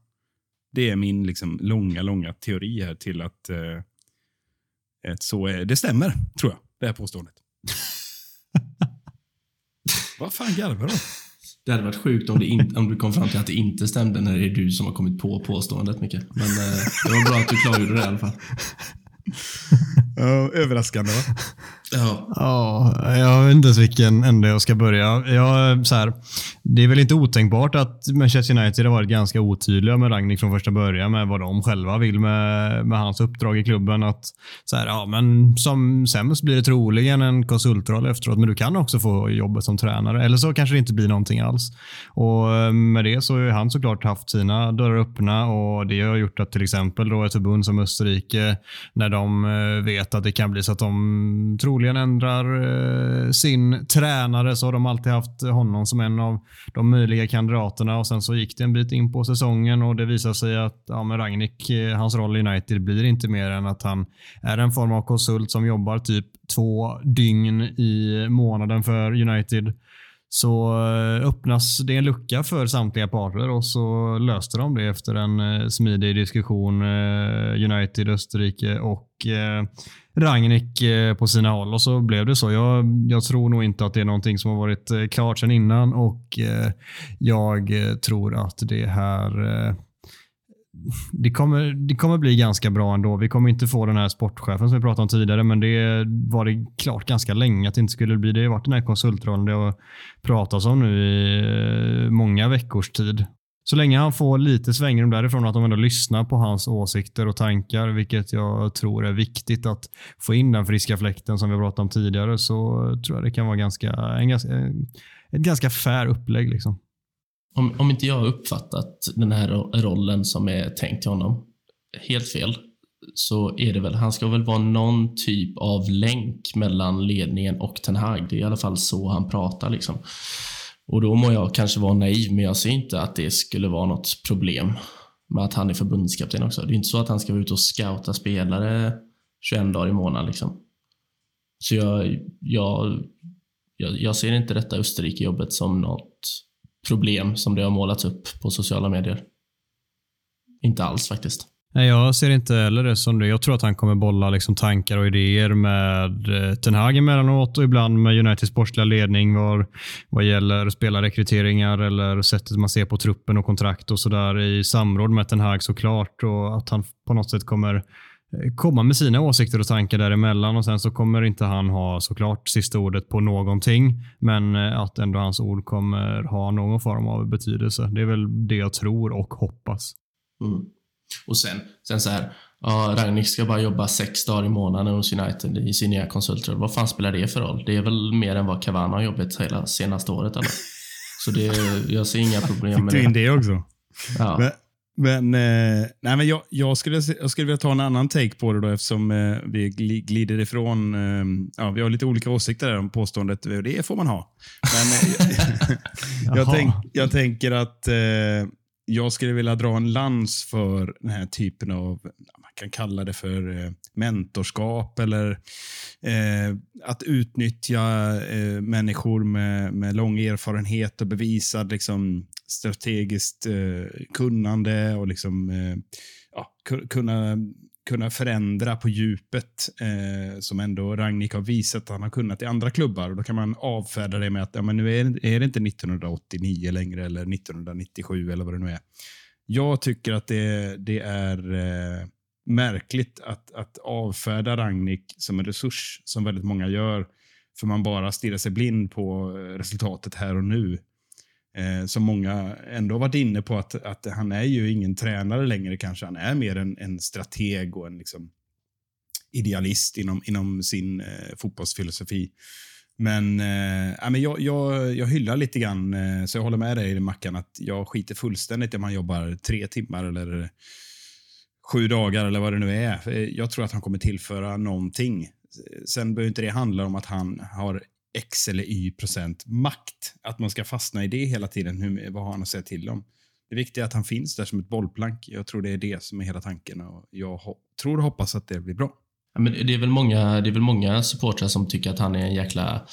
Det är min liksom, långa, långa teori här till att eh, så är, det stämmer, tror jag, det här påståendet. Vad fan garvar du? Det hade varit sjukt om, det in, om du kom fram till att det inte stämde när det är du som har kommit på påståendet, Micke. Men eh, det var bra att du klargjorde det i alla fall. Överraskande va? Ja. ja. Jag vet inte ens vilken ände jag ska börja. Jag, så här, det är väl inte otänkbart att Manchester United har varit ganska otydliga med Ragnik från första början med vad de själva vill med, med hans uppdrag i klubben. Att så här, ja, men Som sämst blir det troligen en konsultroll efteråt, men du kan också få jobbet som tränare. Eller så kanske det inte blir någonting alls. Och eh, Med det så har han såklart haft sina dörrar öppna och det har gjort att till exempel då ett förbund som Österrike, när de de eh, vet att det kan bli så att de troligen ändrar eh, sin tränare. Så har de alltid haft honom som en av de möjliga kandidaterna. Och sen så gick det en bit in på säsongen och det visar sig att ja, men Ragnik, eh, hans roll i United blir inte mer än att han är en form av konsult som jobbar typ två dygn i månaden för United så eh, öppnas det en lucka för samtliga parter och så löste de det efter en eh, smidig diskussion. Eh, United, Österrike och Rangnick på sina håll och så blev det så. Jag, jag, tror nog inte att det är någonting som har varit klart sedan innan och jag tror att det här det kommer, det kommer bli ganska bra ändå. Vi kommer inte få den här sportchefen som vi pratade om tidigare, men det var det klart ganska länge att det inte skulle bli. Det har varit den här konsultrollen det har pratats om nu i eh, många veckors tid. Så länge han får lite svängrum därifrån, att de ändå lyssnar på hans åsikter och tankar, vilket jag tror är viktigt att få in den friska fläkten som vi har pratat om tidigare, så tror jag det kan vara ganska, en, ett ganska fair upplägg. Liksom om, om inte jag har uppfattat den här rollen som är tänkt till honom helt fel, så är det väl, han ska väl vara någon typ av länk mellan ledningen och Ten Hag. Det är i alla fall så han pratar. Liksom. Och då må jag kanske vara naiv, men jag ser inte att det skulle vara något problem med att han är förbundskapten också. Det är inte så att han ska vara ute och scouta spelare 21 dagar i månaden. Liksom. Så jag, jag, jag, jag ser inte detta Österrike-jobbet som något problem som det har målats upp på sociala medier. Inte alls faktiskt. Nej, jag ser inte heller det som det. Jag tror att han kommer bolla liksom tankar och idéer med eh, Ten Hag emellanåt och ibland med Uniteds sportsliga ledning var, vad gäller spelarrekryteringar eller sättet man ser på truppen och kontrakt och sådär i samråd med Ten Hag såklart och att han på något sätt kommer komma med sina åsikter och tankar däremellan och sen så kommer inte han ha såklart sista ordet på någonting. Men eh, att ändå hans ord kommer ha någon form av betydelse. Det är väl det jag tror och hoppas. Mm. Och sen, sen så här, ja, Ragnik ska bara jobba sex dagar i månaden hos United i sin nya konsultroll. Vad fan spelar det för roll? Det är väl mer än vad Cavani har jobbat hela senaste året eller? Så det, jag ser inga problem med det. Fick du in det också? Ja. Men, men, eh, nej, men jag, jag, skulle, jag skulle vilja ta en annan take på det då, eftersom eh, vi glider ifrån... Eh, ja, vi har lite olika åsikter där om påståendet. Det får man ha. Men eh, jag, tänk, jag, tänker att eh, jag skulle vilja dra en lans för den här typen av, kan kalla det för eh, mentorskap eller eh, att utnyttja eh, människor med, med lång erfarenhet och bevisad liksom, strategiskt eh, kunnande och liksom, eh, ja, kunna, kunna förändra på djupet eh, som ändå Ragnik har visat att han har kunnat i andra klubbar. Och Då kan man avfärda det med att ja, men nu är, är det inte 1989 längre eller 1997 eller vad det nu är. Jag tycker att det, det är eh, märkligt att, att avfärda Ragnik som en resurs som väldigt många gör. För man bara stirrar sig blind på eh, resultatet här och nu. Eh, som många ändå varit inne på att, att han är ju ingen tränare längre kanske. Han är mer en, en strateg och en liksom, idealist inom, inom sin eh, fotbollsfilosofi. Men, eh, men jag, jag, jag hyllar lite grann, eh, så jag håller med dig Mackan, att jag skiter fullständigt om man jobbar tre timmar eller sju dagar eller vad det nu är. Jag tror att han kommer tillföra någonting. Sen behöver inte det handla om att han har X eller Y procent makt. Att man ska fastna i det hela tiden. Hur, vad har han att säga till om? Det viktiga är att han finns där som ett bollplank. Jag tror det är det som är hela tanken och jag tror och hoppas att det blir bra. Ja, men det, är väl många, det är väl många supportrar som tycker att han är en jäkla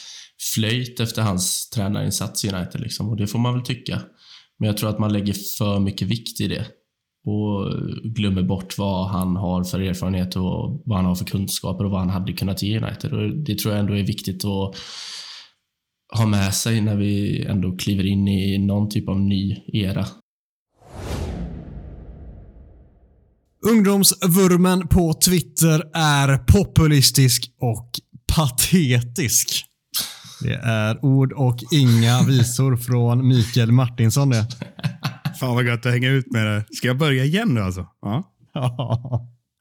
flöjt efter hans tränarinsats i United. Liksom, och det får man väl tycka. Men jag tror att man lägger för mycket vikt i det och glömmer bort vad han har för erfarenhet och vad han har för kunskaper och vad han hade kunnat ge United. Och det tror jag ändå är viktigt att ha med sig när vi ändå kliver in i någon typ av ny era. Ungdomsvurmen på Twitter är populistisk och patetisk. Det är ord och inga visor från Mikael Martinsson det. Fan vad gött att hänga ut med det. Ska jag börja igen nu alltså? Ja.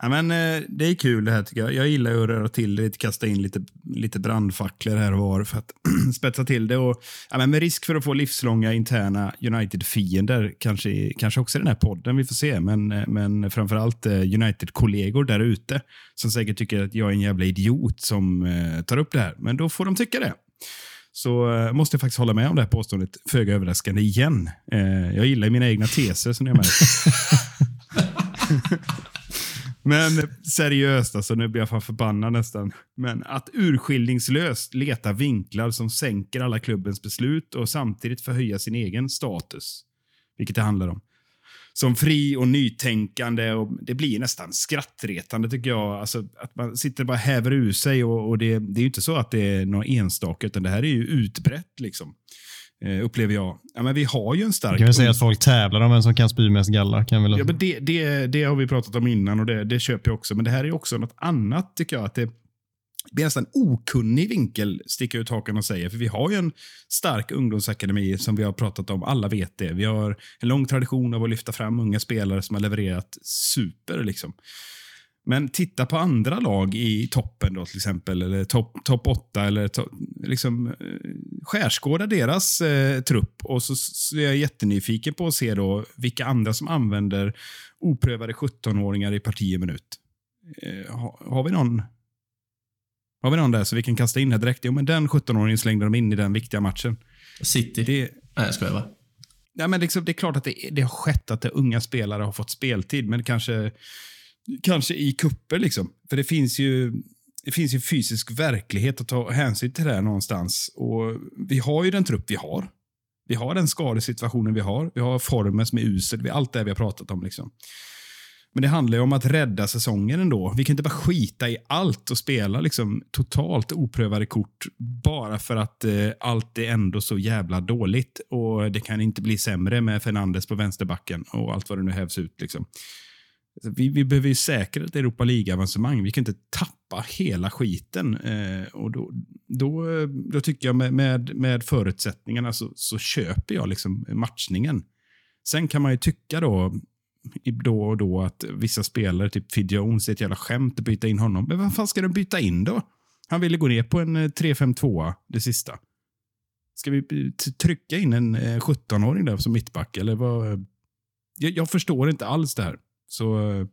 Ja, men, eh, det är kul det här tycker jag. Jag gillar att röra till det, kasta in lite, lite brandfacklor här och var för att spetsa till det. Och, ja, men med risk för att få livslånga interna United-fiender, kanske, kanske också i den här podden, vi får se. Men, eh, men framförallt eh, United-kollegor där ute som säkert tycker att jag är en jävla idiot som tar upp det här. Men då får de tycka det. Så eh, måste jag faktiskt hålla med om det här påståendet, föga överraskande igen. Eh, jag gillar mina egna teser som ni har märkt. Men seriöst, alltså, nu blir jag fan förbannad nästan. Men att urskillningslöst leta vinklar som sänker alla klubbens beslut och samtidigt förhöja sin egen status. Vilket det handlar om. Som fri och nytänkande. och Det blir nästan skrattretande tycker jag. Alltså, att man sitter och bara häver ur sig. och, och det, det är ju inte så att det är något enstaka, utan det här är ju utbrett. liksom eh, upplever jag. Ja, men vi har ju en stark... Kan vi säga att folk tävlar om vem som kan spy mest galla? Kan vi ja, men det, det, det har vi pratat om innan och det, det köper jag också. Men det här är också något annat tycker jag. att det blir nästan okunnig vinkel, sticker ut hakan och säger. För vi har ju en stark ungdomsakademi som vi har pratat om. Alla vet det. Vi har en lång tradition av att lyfta fram unga spelare som har levererat super. liksom. Men titta på andra lag i toppen då till exempel, eller topp top 8, eller to, liksom, eh, skärskåda deras eh, trupp. Och så, så är jag jättenyfiken på att se då vilka andra som använder oprövade 17-åringar i parti minut. Eh, har, har, vi någon har vi någon där så vi kan kasta in här direkt? Jo, men den 17-åringen slängde de in i den viktiga matchen. City? Det, Nej, jag skojar bara. Ja, men liksom, det är klart att det, det har skett att det unga spelare har fått speltid, men kanske kanske i kupper liksom. För det finns ju det finns ju fysisk verklighet att ta hänsyn till det någonstans. Och vi har ju den trupp vi har. Vi har den skadesituationen vi har. Vi har formen som är usel. Vi allt det vi har pratat om. Liksom. Men det handlar ju om att rädda säsongen ändå. Vi kan inte bara skita i allt och spela liksom totalt oprövade kort bara för att eh, allt är ändå så jävla dåligt. Och Det kan inte bli sämre med Fernandes på vänsterbacken och allt vad det nu hävs ut. Liksom. Vi, vi behöver ju säkra ett Europa League-avancemang. Vi kan inte tappa hela skiten. Eh, och då, då, eh, då tycker jag med, med, med förutsättningarna så, så köper jag liksom matchningen. Sen kan man ju tycka då, då och då att vissa spelare, typ Phil Jones, är ett jävla skämt att byta in honom. Men vad fan ska de byta in då? Han ville gå ner på en eh, 3-5-2 det sista. Ska vi eh, trycka in en eh, 17-åring där som mittback? Eller vad? Jag, jag förstår inte alls det här. Så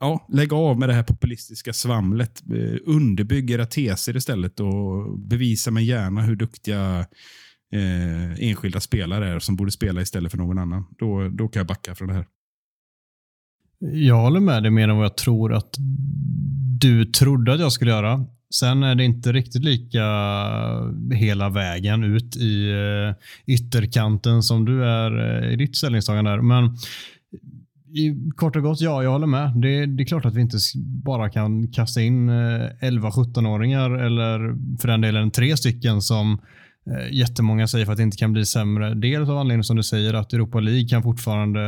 ja, lägg av med det här populistiska svamlet. Underbygg era teser istället och bevisa mig gärna hur duktiga eh, enskilda spelare är som borde spela istället för någon annan. Då, då kan jag backa från det här. Jag håller med dig mer än vad jag tror att du trodde att jag skulle göra. Sen är det inte riktigt lika hela vägen ut i eh, ytterkanten som du är eh, i ditt ställningstagande. Där. Men i, kort och gott, ja, jag håller med. Det, det, är klart att vi inte bara kan kasta in eh, 11-17-åringar eller för den delen tre stycken som eh, Eh, jättemånga säger för att det inte kan bli sämre. Dels av anledningen som du säger att Europa League kan fortfarande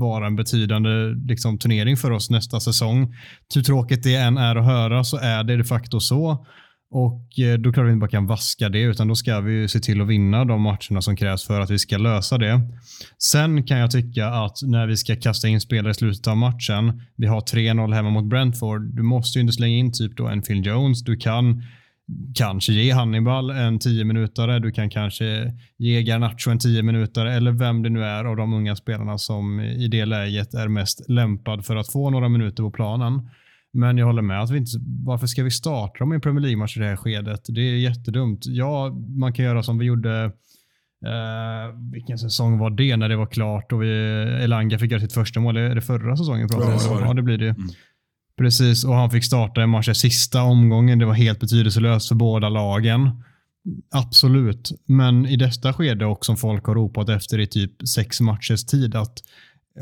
vara en betydande liksom, turnering för oss nästa säsong. Hur tråkigt det än är att höra så är det de facto så. Och eh, då klart vi inte bara kan vaska det, utan då ska vi se till att vinna de matcherna som krävs för att vi ska lösa det. Sen kan jag tycka att när vi ska kasta in spelare i slutet av matchen, vi har 3-0 hemma mot Brentford, du måste ju inte slänga in typ då en Phil Jones. Du kan kanske ge Hannibal en 10 minutare, du kan kanske ge Garnacho en 10 minutare eller vem det nu är av de unga spelarna som i det läget är mest lämpad för att få några minuter på planen. Men jag håller med att vi inte, varför ska vi starta dem i en Premier League-match i det här skedet? Det är jättedumt. Ja, man kan göra som vi gjorde Uh, vilken säsong var det när det var klart och vi, Elanga fick göra sitt första mål? Är det förra säsongen? Ja, ja, det blir det. Mm. Precis, och han fick starta en match i sista omgången. Det var helt betydelselöst för båda lagen. Absolut, men i detta skede och som folk har ropat efter i typ sex matchers tid att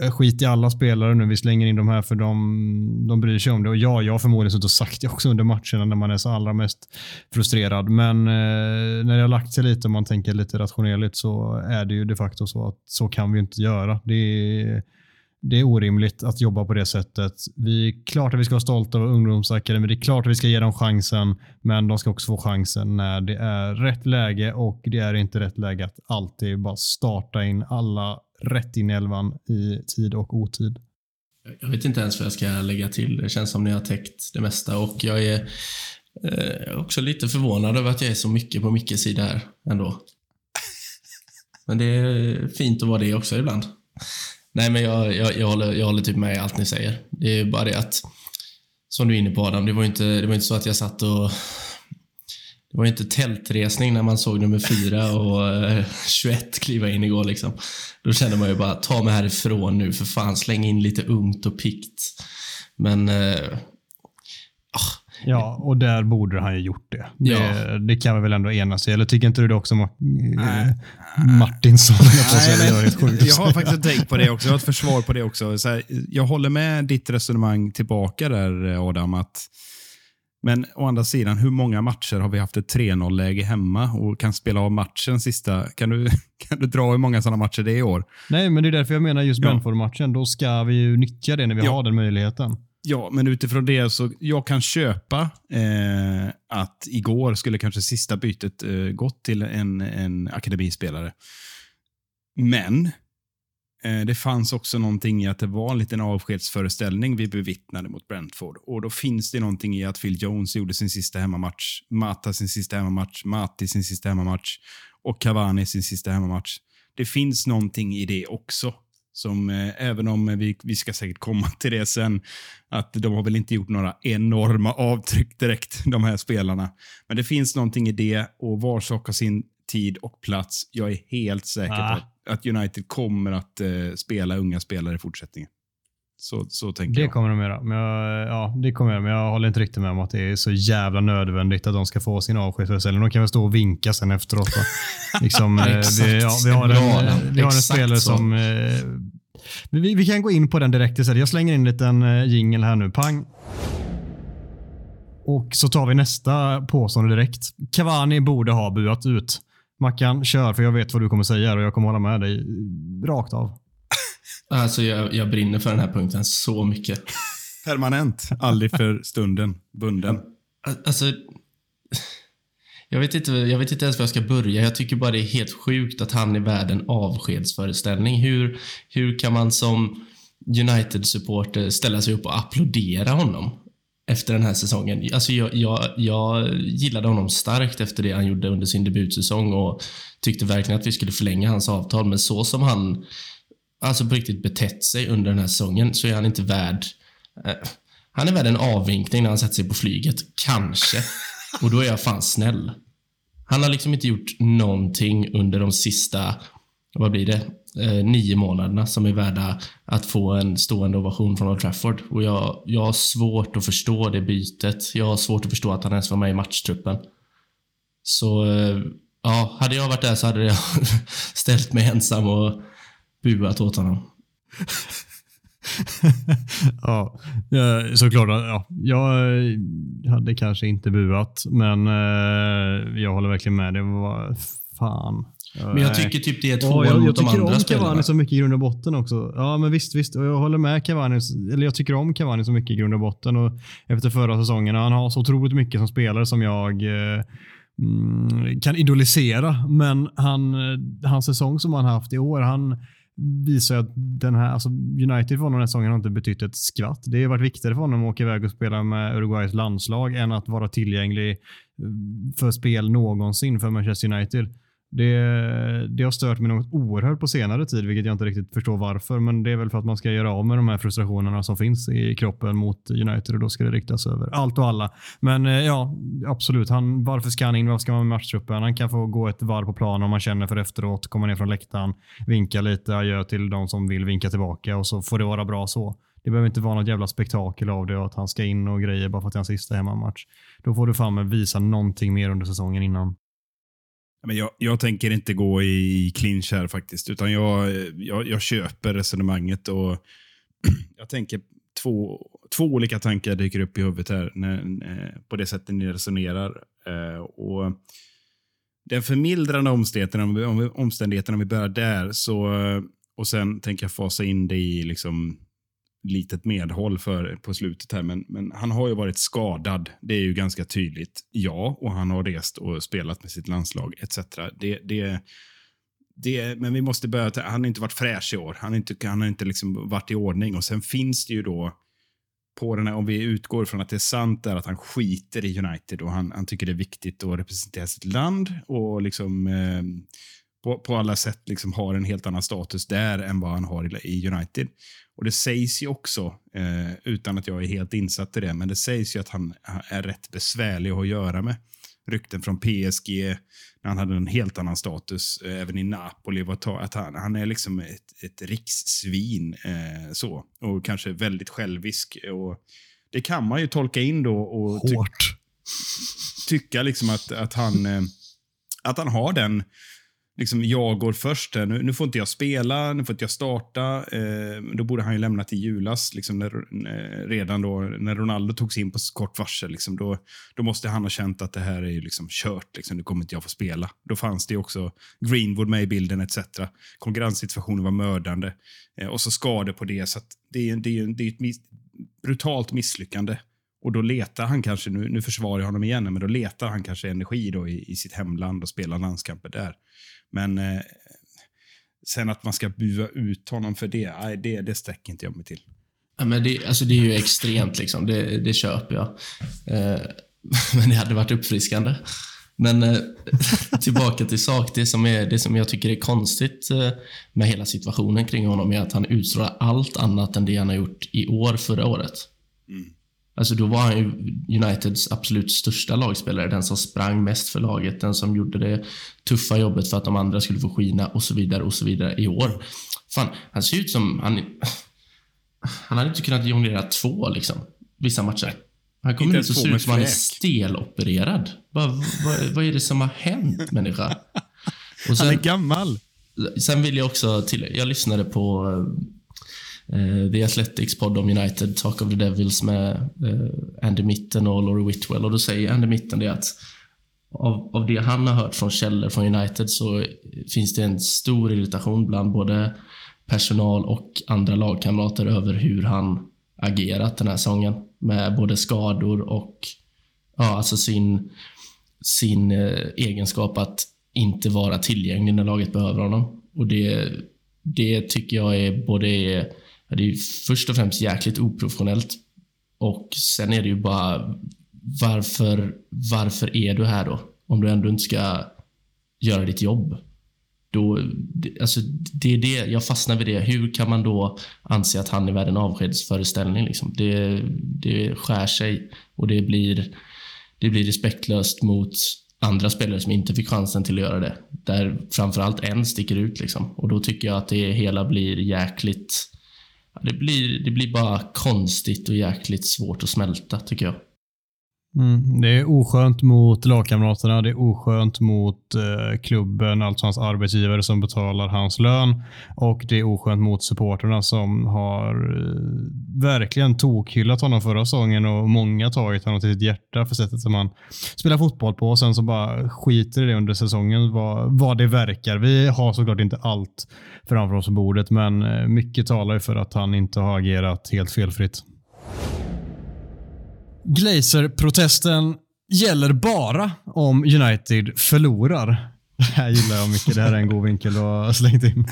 eh, skit i alla spelare nu, vi slänger in de här för de, de bryr sig om det. Och ja, jag har förmodligen suttit och sagt det också under matcherna när man är så allra mest frustrerad. Men eh, när det har lagt sig lite och man tänker lite rationellt så är det ju de facto så att så kan vi inte göra. Det är, det är orimligt att jobba på det sättet. Vi är klart att vi ska vara stolta över ungdomsakademin. Det är klart att vi ska ge dem chansen, men de ska också få chansen när det är rätt läge och det är inte rätt läge att alltid bara starta in alla rätt in i elvan i tid och otid. Jag vet inte ens vad jag ska lägga till. Det känns som ni har täckt det mesta och jag är eh, också lite förvånad över att jag är så mycket på Mickes sida här ändå. Men det är fint att vara det också ibland. Nej, men jag, jag, jag, håller, jag håller typ med i allt ni säger. Det är bara det att, som du är inne på Adam, det var inte, det var inte så att jag satt och det var inte tältresning när man såg nummer fyra och eh, 21 kliva in igår. Liksom. Då kände man ju bara, ta mig härifrån nu för fan, släng in lite ungt och pikt. Men eh, ah, Ja, och där borde han ju gjort det. Det, ja. det kan vi väl ändå enas i. Eller tycker inte du det också, Nej. Martinsson? Nej, men, jag har faktiskt tänkt på det också. Jag har ett försvar på det också. Här, jag håller med ditt resonemang tillbaka där, Adam. att men å andra sidan, hur många matcher har vi haft ett 3-0-läge hemma och kan spela av matchen sista? Kan du, kan du dra hur många sådana matcher det är i år? Nej, men det är därför jag menar just ja. Brentford-matchen. Då ska vi ju nyttja det när vi ja. har den möjligheten. Ja, men utifrån det så jag kan köpa eh, att igår skulle kanske sista bytet eh, gått till en, en akademispelare. Men eh, det fanns också någonting i att det var en liten avskedsföreställning vi bevittnade mot Brentford. Och då finns det någonting i att Phil Jones gjorde sin sista hemmamatch, Mata sin sista hemmamatch, Mati sin sista hemmamatch och Cavani sin sista hemmamatch. Det finns någonting i det också. Som, eh, även om vi, vi ska säkert komma till det sen, att de har väl inte gjort några enorma avtryck direkt, de här spelarna. Men det finns någonting i det och var sak har sin tid och plats. Jag är helt säker ah. på att, att, United kommer att eh, spela unga spelare i fortsättningen. Så, så tänker det jag. kommer de göra. Men jag, ja, det kommer jag, men jag håller inte riktigt med om att det är så jävla nödvändigt att de ska få sin avskedsföreställning. De kan väl stå och vinka sen efteråt. liksom, Exakt. Det, ja, vi har en, vi har en spelare så. som... Eh, vi, vi, kan gå in på den direkt istället. Jag slänger in en liten eh, jingel här nu. Pang. Och så tar vi nästa påstående direkt. Cavani borde ha buat ut. Mackan, kör för jag vet vad du kommer säga och jag kommer hålla med dig rakt av. Alltså jag, jag brinner för den här punkten så mycket. Permanent, aldrig för stunden, bunden. Alltså, jag vet, inte, jag vet inte ens var jag ska börja. Jag tycker bara det är helt sjukt att han är värd en avskedsföreställning. Hur, hur kan man som United-supporter ställa sig upp och applådera honom efter den här säsongen? Alltså jag, jag, jag gillade honom starkt efter det han gjorde under sin debutsäsong och tyckte verkligen att vi skulle förlänga hans avtal. Men så som han alltså på riktigt betett sig under den här säsongen så är han inte värd... Eh, han är värd en avvinkning när han sätter sig på flyget. Kanske. Och då är jag fan snäll. Han har liksom inte gjort någonting under de sista, vad blir det, eh, nio månaderna som är värda att få en stående ovation från Old Trafford. Och jag, jag har svårt att förstå det bytet. Jag har svårt att förstå att han ens var med i matchtruppen. Så, eh, ja, hade jag varit där så hade jag ställt mig ensam och buat åt honom. ja, såklart. Ja, jag hade kanske inte buat, men eh, jag håller verkligen med. Det var fan. Men jag tycker typ det är två ja, jag, mot de andra spelarna. Jag tycker om Cavani så mycket i grund och botten också. Ja, men visst, visst. Och jag håller med Cavani. Eller jag tycker om Cavani så mycket i grund och botten. Och efter förra säsongen, han har så otroligt mycket som spelare som jag eh, mm, kan idolisera. Men han, eh, hans säsong som han haft i år, han visar att den här, alltså United för honom den här säsongen har inte betytt ett skvatt. Det har varit viktigare för honom att åka iväg och spela med Uruguays landslag än att vara tillgänglig eh, för spel någonsin för Manchester United. Det, det har stört mig något oerhört på senare tid, vilket jag inte riktigt förstår varför. Men det är väl för att man ska göra av med de här frustrationerna som finns i kroppen mot United och då ska det riktas över allt och alla. Men eh, ja, absolut. Han, varför ska han in? Varför ska man med matchtruppen? Han kan få gå ett varv på plan om man känner för efteråt, komma ner från läktaren, vinka lite, adjö till de som vill vinka tillbaka och så får det vara bra så. Det behöver inte vara något jävla spektakel av det och att han ska in och grejer bara för att det är hans sista hemmamatch. Då får du fan visa någonting mer under säsongen innan. Men jag, jag tänker inte gå i clinch här faktiskt, utan jag, jag, jag köper resonemanget och jag tänker två, två olika tankar dyker upp i huvudet här när, eh, på det sättet ni resonerar. Eh, och den förmildrande omständigheten, omständigheten, om vi börjar där, så, och sen tänker jag fasa in det i liksom litet medhåll för på slutet här, men, men han har ju varit skadad. Det är ju ganska tydligt. Ja, och han har rest och spelat med sitt landslag etc. Det, det, det, men vi måste börja... Han har inte varit fräsch i år. Han har inte, han har inte liksom varit i ordning. Och Sen finns det ju då på den här, om vi utgår från att det är sant, där att han skiter i United och han, han tycker det är viktigt att representera sitt land och liksom eh, på, på alla sätt liksom har en helt annan status där än vad han har i, i United. Och Det sägs ju också, eh, utan att jag är helt insatt i det, men det sägs ju att han är rätt besvärlig att göra med. Rykten från PSG, när han hade en helt annan status, eh, även i Napoli, var att han, han är liksom ett, ett rikssvin. Eh, så, och kanske väldigt självisk. Och det kan man ju tolka in då. Och ty Hårt. tycka liksom att, att, han, eh, att han har den liksom, jag går först. Här. Nu, nu får inte jag spela, nu får inte jag starta. Eh, då borde han ju lämna till julas, liksom när, eh, redan då när Ronaldo togs in på kort varsel. Liksom, då, då måste han ha känt att det här är ju liksom kört. Liksom, nu kommer inte jag få spela. Då fanns det också Greenwood med i bilden etc. Konkurrenssituationen var mördande. Eh, och så skador på det. Så det, är, det, är, det är ett mis brutalt misslyckande. Och då letar han kanske, nu, nu försvarar jag honom igen, men då letar han kanske energi då i, i sitt hemland och spelar landskamper där. Men eh, sen att man ska bua ut honom för det, nej, det, det sträcker inte jag mig till. Ja, men det, alltså det är ju extremt, liksom. det, det köper jag. Eh, men det hade varit uppfriskande. Men eh, tillbaka till sak. Det som, är, det som jag tycker är konstigt eh, med hela situationen kring honom är att han utstrålar allt annat än det han har gjort i år förra året. Mm. Alltså då var han Uniteds absolut största lagspelare. Den som sprang mest för laget, den som gjorde det tuffa jobbet för att de andra skulle få skina och så vidare och så vidare i år. Fan, han ser ut som... Han, han hade inte kunnat jonglera två, liksom. Vissa matcher. Han kommer ut och ser ut som han är stelopererad. Vad, vad, vad är det som har hänt, människa? Sen, han är gammal. Sen vill jag också till... Jag lyssnade på uh, The Athletics podd om United, Talk of the Devils med uh, Andy Mitten och Laurie Whitwell. Och då säger Andy Mitten det att av, av det han har hört från källor från United så finns det en stor irritation bland både personal och andra lagkamrater över hur han agerat den här säsongen. Med både skador och ja, alltså sin, sin eh, egenskap att inte vara tillgänglig när laget behöver honom. Och det, det tycker jag är både det är ju först och främst jäkligt oprofessionellt och sen är det ju bara varför, varför är du här då? Om du ändå inte ska göra ditt jobb. Då, alltså, det är det, jag fastnar vid det. Hur kan man då anse att han är värd en avskedsföreställning? Liksom? Det, det skär sig och det blir, det blir respektlöst mot andra spelare som inte fick chansen till att göra det. Där framförallt en sticker ut. Liksom. Och Då tycker jag att det hela blir jäkligt det, blir, det blir bara konstigt och jäkligt svårt att smälta, tycker jag. Mm, det är oskönt mot lagkamraterna, det är oskönt mot eh, klubben, alltså hans arbetsgivare som betalar hans lön och det är oskönt mot supporterna som har eh, verkligen tokhyllat honom förra säsongen och många tagit honom till sitt hjärta för sättet som han spelar fotboll på och sen så bara skiter i det under säsongen vad, vad det verkar. Vi har såklart inte allt framför oss på bordet men eh, mycket talar ju för att han inte har agerat helt felfritt. Glazer-protesten gäller bara om United förlorar. Det här gillar jag mycket. Det här är en god vinkel du har slängt in.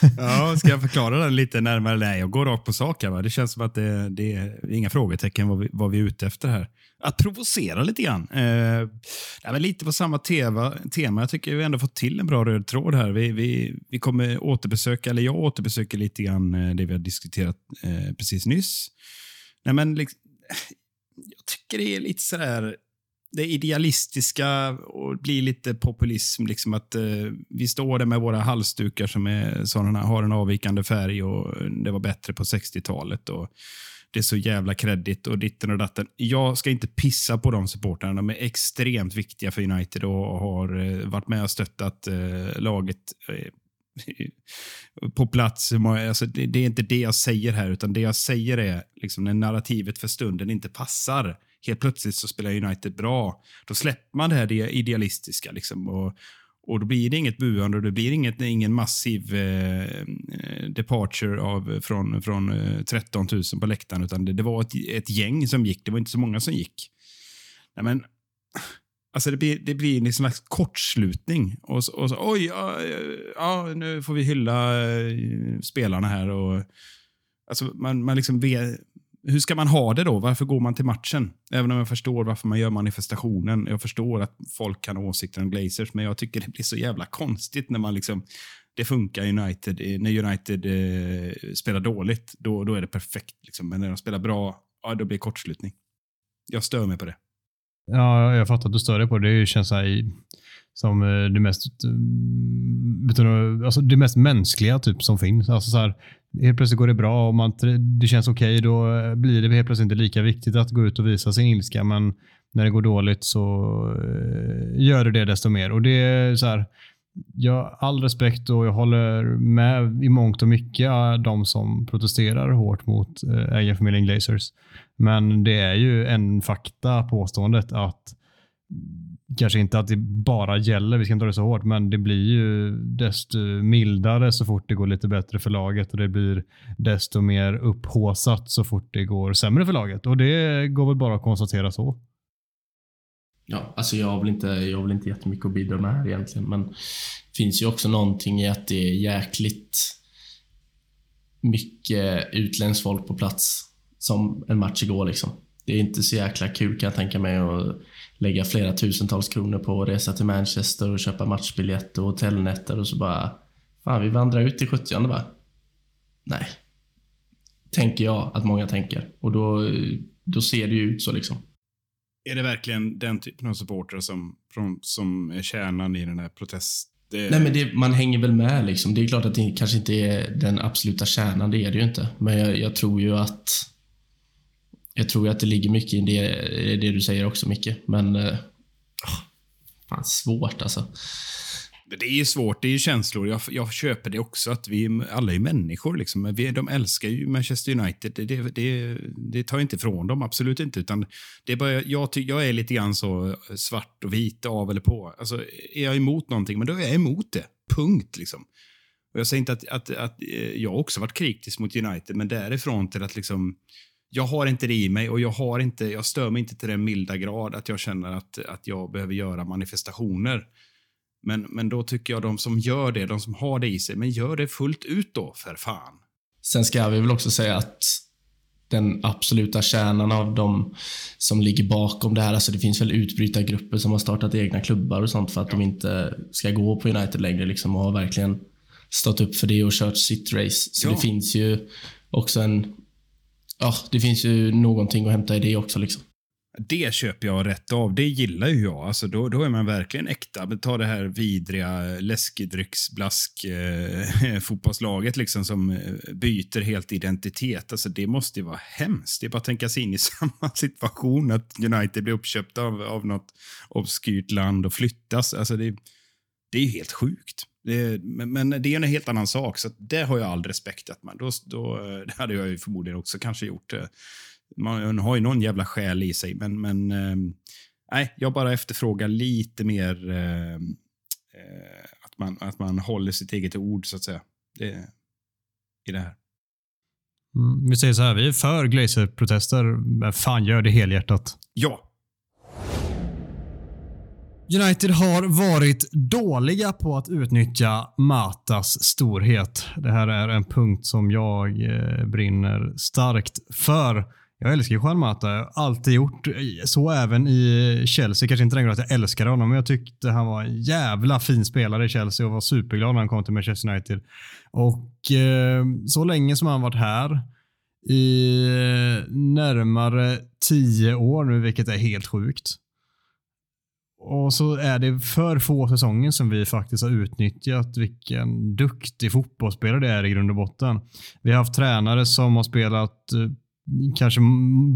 ja, ska jag förklara den lite närmare? Nej, jag går rakt på sak. Här, va? Det känns som att det, det är inga frågetecken vad vi, vad vi är ute efter här. Att provocera lite grann. Eh, lite på samma tema, tema. Jag tycker vi ändå fått till en bra röd tråd här. Vi, vi, vi kommer återbesöka, eller jag återbesöker lite grann eh, det vi har diskuterat eh, precis nyss. Nej, men liksom, jag tycker det är lite sådär det idealistiska och blir lite populism. Liksom att eh, Vi står där med våra halsdukar som är sådana, har en avvikande färg och det var bättre på 60-talet. och Det är så jävla kreddigt och ditten och datten. Jag ska inte pissa på de supportrarna. De är extremt viktiga för United och har eh, varit med och stöttat eh, laget eh, på plats. Alltså, det, det, är inte det jag säger här, utan det jag säger är liksom när narrativet för stunden inte passar helt plötsligt så spelar United bra. Då släpper man det här idealistiska. Liksom, och, och Då blir det inget buande och det blir inget, ingen massiv eh, eh departure av, från, från eh, 13 000 på läktaren. Utan det, det var ett, ett, gäng som gick. Det var inte så många som gick. Nej, men, Alltså det blir, det blir en slags kortslutning. Och så, och så, oj, ja, ja, nu får vi hylla eh, spelarna här. Och, alltså man, man liksom hur ska man ha det då? Varför går man till matchen? Även om jag förstår varför man gör manifestationen. Jag förstår att folk kan ha åsikter om Glazers, men jag tycker det blir så jävla konstigt när man liksom det funkar United. Eh, när United eh, spelar dåligt, då, då är det perfekt. Liksom. Men när de spelar bra, ja, då blir det kortslutning. Jag stör mig på det. Ja, jag fattar att du stör dig på det. Det känns här som eh, det mest, eh, alltså det mest mänskliga typ som finns. Alltså så här, helt plötsligt går det bra och man, det känns okej, okay, då eh, blir det helt plötsligt inte lika viktigt att gå ut och visa sin ilska. Men när det går dåligt så gör det det desto mer. Och det är så här, jag har all respekt och jag håller med i mångt och mycket de som protesterar hårt mot ägarfamiljen Glazers. Men det är ju en fakta påståendet att kanske inte att det bara gäller, vi ska inte dra det så hårt, men det blir ju desto mildare så fort det går lite bättre för laget och det blir desto mer upphåsat så fort det går sämre för laget. Och det går väl bara att konstatera så. Ja, alltså jag har väl inte, jag har väl inte jättemycket att bidra med här egentligen, men det finns ju också någonting i att det är jäkligt mycket utländskt folk på plats som en match igår liksom. Det är inte så jäkla kul kan jag tänka mig att lägga flera tusentals kronor på att resa till Manchester och köpa matchbiljett och hotellnätter och så bara Fan, vi vandrar ut i 70 va? Nej. Tänker jag att många tänker. Och då, då ser det ju ut så liksom. Är det verkligen den typen av supportrar som, som är kärnan i den här protesten? Nej, men det, man hänger väl med liksom. Det är klart att det kanske inte är den absoluta kärnan, det är det ju inte. Men jag, jag tror ju att jag tror att det ligger mycket i det, det du säger också, Micke. Men... Uh, fan, svårt alltså. Det är ju svårt, det är ju känslor. Jag, jag köper det också, att vi alla är människor. Liksom. Vi, de älskar ju Manchester United. Det, det, det, det tar inte ifrån dem, absolut inte. Utan det är bara, jag, jag är lite grann så eh, svart och vit, av eller på. Alltså, är jag emot någonting, men då är jag emot det. Punkt. Liksom. Och jag säger inte att, att, att eh, jag också varit kritisk mot United, men därifrån till att liksom jag har inte det i mig och jag, har inte, jag stör mig inte till den milda grad att jag känner att, att jag behöver göra manifestationer. Men, men då tycker jag de som gör det, de som har det i sig, men gör det fullt ut då, för fan. Sen ska vi väl också säga att den absoluta kärnan av de som ligger bakom det här, alltså det finns väl utbrytargrupper som har startat egna klubbar och sånt för att ja. de inte ska gå på United längre liksom och har verkligen stått upp för det och kört sitt race. Så ja. det finns ju också en ja, det finns ju någonting att hämta i det också. Liksom. Det köper jag rätt av. Det gillar ju jag. Alltså då, då är man verkligen äkta. Ta det här vidriga läskedrycksblask eh, fotbollslaget liksom som eh, byter helt identitet. Alltså det måste ju vara hemskt. Det är bara att tänka sig in i samma situation att United blir uppköpta av, av något obskyrt land och flyttas. Alltså det, det är helt sjukt. Det, men, men, det är en helt annan sak, så det har jag all respekt att man, då, då, det hade jag ju förmodligen också kanske gjort. Eh, man har ju någon jävla själ i sig, men, men eh, nej, jag bara efterfrågar lite mer eh, eh, att, man, att man håller sitt eget ord, så att säga, det, i det här. Mm, vi säger så här, vi är för Glazer-protester, men fan gör det helhjärtat. Ja, United har varit dåliga på att utnyttja Matas storhet. Det här är en punkt som jag eh, brinner starkt för. Jag älskar Juan Mata. Jag har alltid gjort så även i Chelsea. Kanske inte den att jag älskar honom, men jag tyckte han var en jävla fin spelare i Chelsea och var superglad när han kom till Manchester United. Och eh, så länge som han varit här i eh, närmare tio år nu, vilket är helt sjukt och så är det för få säsonger som vi faktiskt har utnyttjat vilken duktig fotbollsspelare det är i grund och botten. Vi har haft tränare som har spelat eh, kanske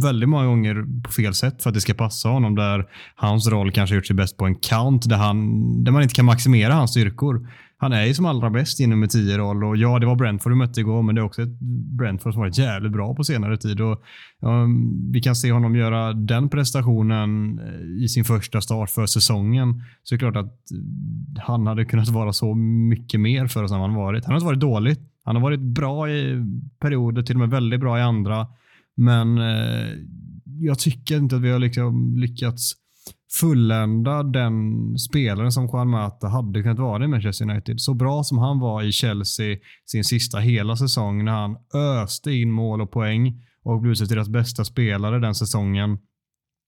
väldigt många gånger på fel sätt för att det ska passa honom. Där hans roll kanske gjort sig bäst på en count där, han, där man inte kan maximera hans styrkor han är ju som allra bäst i nummer 10-roll. Och ja, det var Brentford du mötte igår, men det är också ett Brentford som varit jävligt bra på senare tid. Och, um, vi kan se honom göra den prestationen eh, i sin första start för säsongen. Så det är klart att eh, han hade kunnat vara så mycket mer för oss än han varit. Han har inte varit dåligt. Han har varit bra i perioder, till och med väldigt bra i andra. Men eh, jag tycker inte att vi har liksom lyckats fullända den spelaren som Juan Mata hade kunnat vara i Manchester United. Så bra som han var i Chelsea sin sista hela säsong när han öste in mål och poäng och blev utsedd deras bästa spelare den säsongen.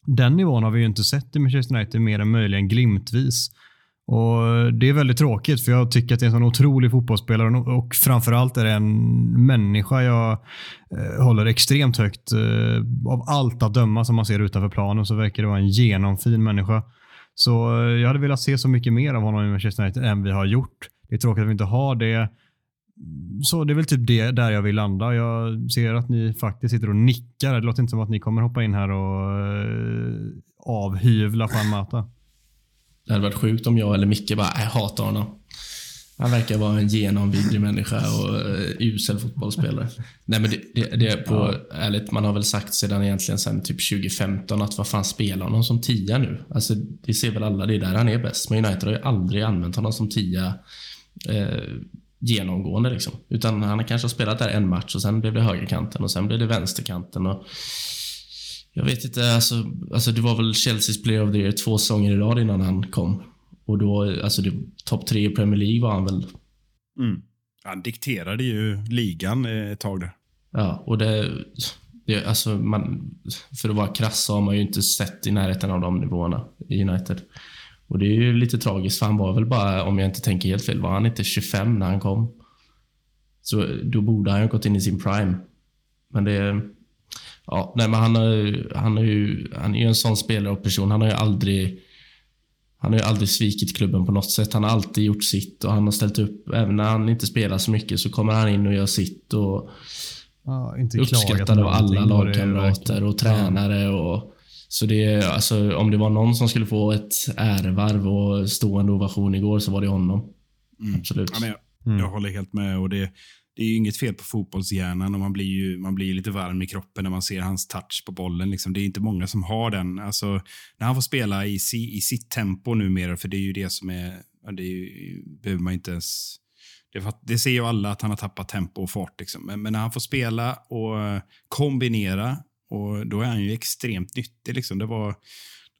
Den nivån har vi ju inte sett i Manchester United mer än möjligen glimtvis. Och Det är väldigt tråkigt för jag tycker att det är en sån otrolig fotbollsspelare och framförallt är det en människa jag eh, håller extremt högt. Eh, av allt att döma som man ser utanför planen så verkar det vara en genomfin människa. Så eh, jag hade velat se så mycket mer av honom i Manchester United än vi har gjort. Det är tråkigt att vi inte har det. Så det är väl typ det där jag vill landa. Jag ser att ni faktiskt sitter och nickar. Det låter inte som att ni kommer hoppa in här och avhyvla Juan Mata. Det hade varit sjukt om jag eller Micke bara, jag hatar honom. Han verkar vara en genomvidrig människa och uh, usel fotbollsspelare. Nej men det, det, det, är på, ja. ärligt, man har väl sagt sedan egentligen sen typ 2015 att vad fan spelar honom som tia nu? Alltså det ser väl alla, det är där han är bäst. Men United har ju aldrig använt honom som tia eh, genomgående liksom. Utan han kanske har spelat där en match och sen blev det högerkanten och sen blev det vänsterkanten. Och jag vet inte, alltså, alltså det var väl Chelseas Player of the Year två säsonger i rad innan han kom. Och då, alltså topp tre i Premier League var han väl. Mm. Han dikterade ju ligan ett tag där. Ja, och det, det alltså man, för att vara krass så har man ju inte sett i närheten av de nivåerna i United. Och det är ju lite tragiskt, för han var väl bara, om jag inte tänker helt fel, var han inte 25 när han kom? Så då borde han ju gått in i sin prime. Men det... Ja, nej men han, har, han, är ju, han är ju en sån spelare och person. Han har ju aldrig... Han har ju aldrig svikit klubben på något sätt. Han har alltid gjort sitt och han har ställt upp. Även när han inte spelar så mycket så kommer han in och gör sitt. Och ja, inte uppskattad av alla lagkamrater och tränare. Och, så det, alltså, om det var någon som skulle få ett ärevarv och stående ovation igår så var det honom. Mm. Absolut. Ja, jag, mm. jag håller helt med. och det det är ju inget fel på fotbollshjärnan och man blir ju man blir lite varm i kroppen när man ser hans touch på bollen. Liksom. Det är inte många som har den. Alltså, när han får spela i, si, i sitt tempo numera, för det är ju det som är... Det är ju, behöver man inte ens... Det, det, ser ju alla att han har tappat tempo och fart. Liksom. Men, men, när han får spela och kombinera, och då är han ju extremt nyttig. Liksom. Det var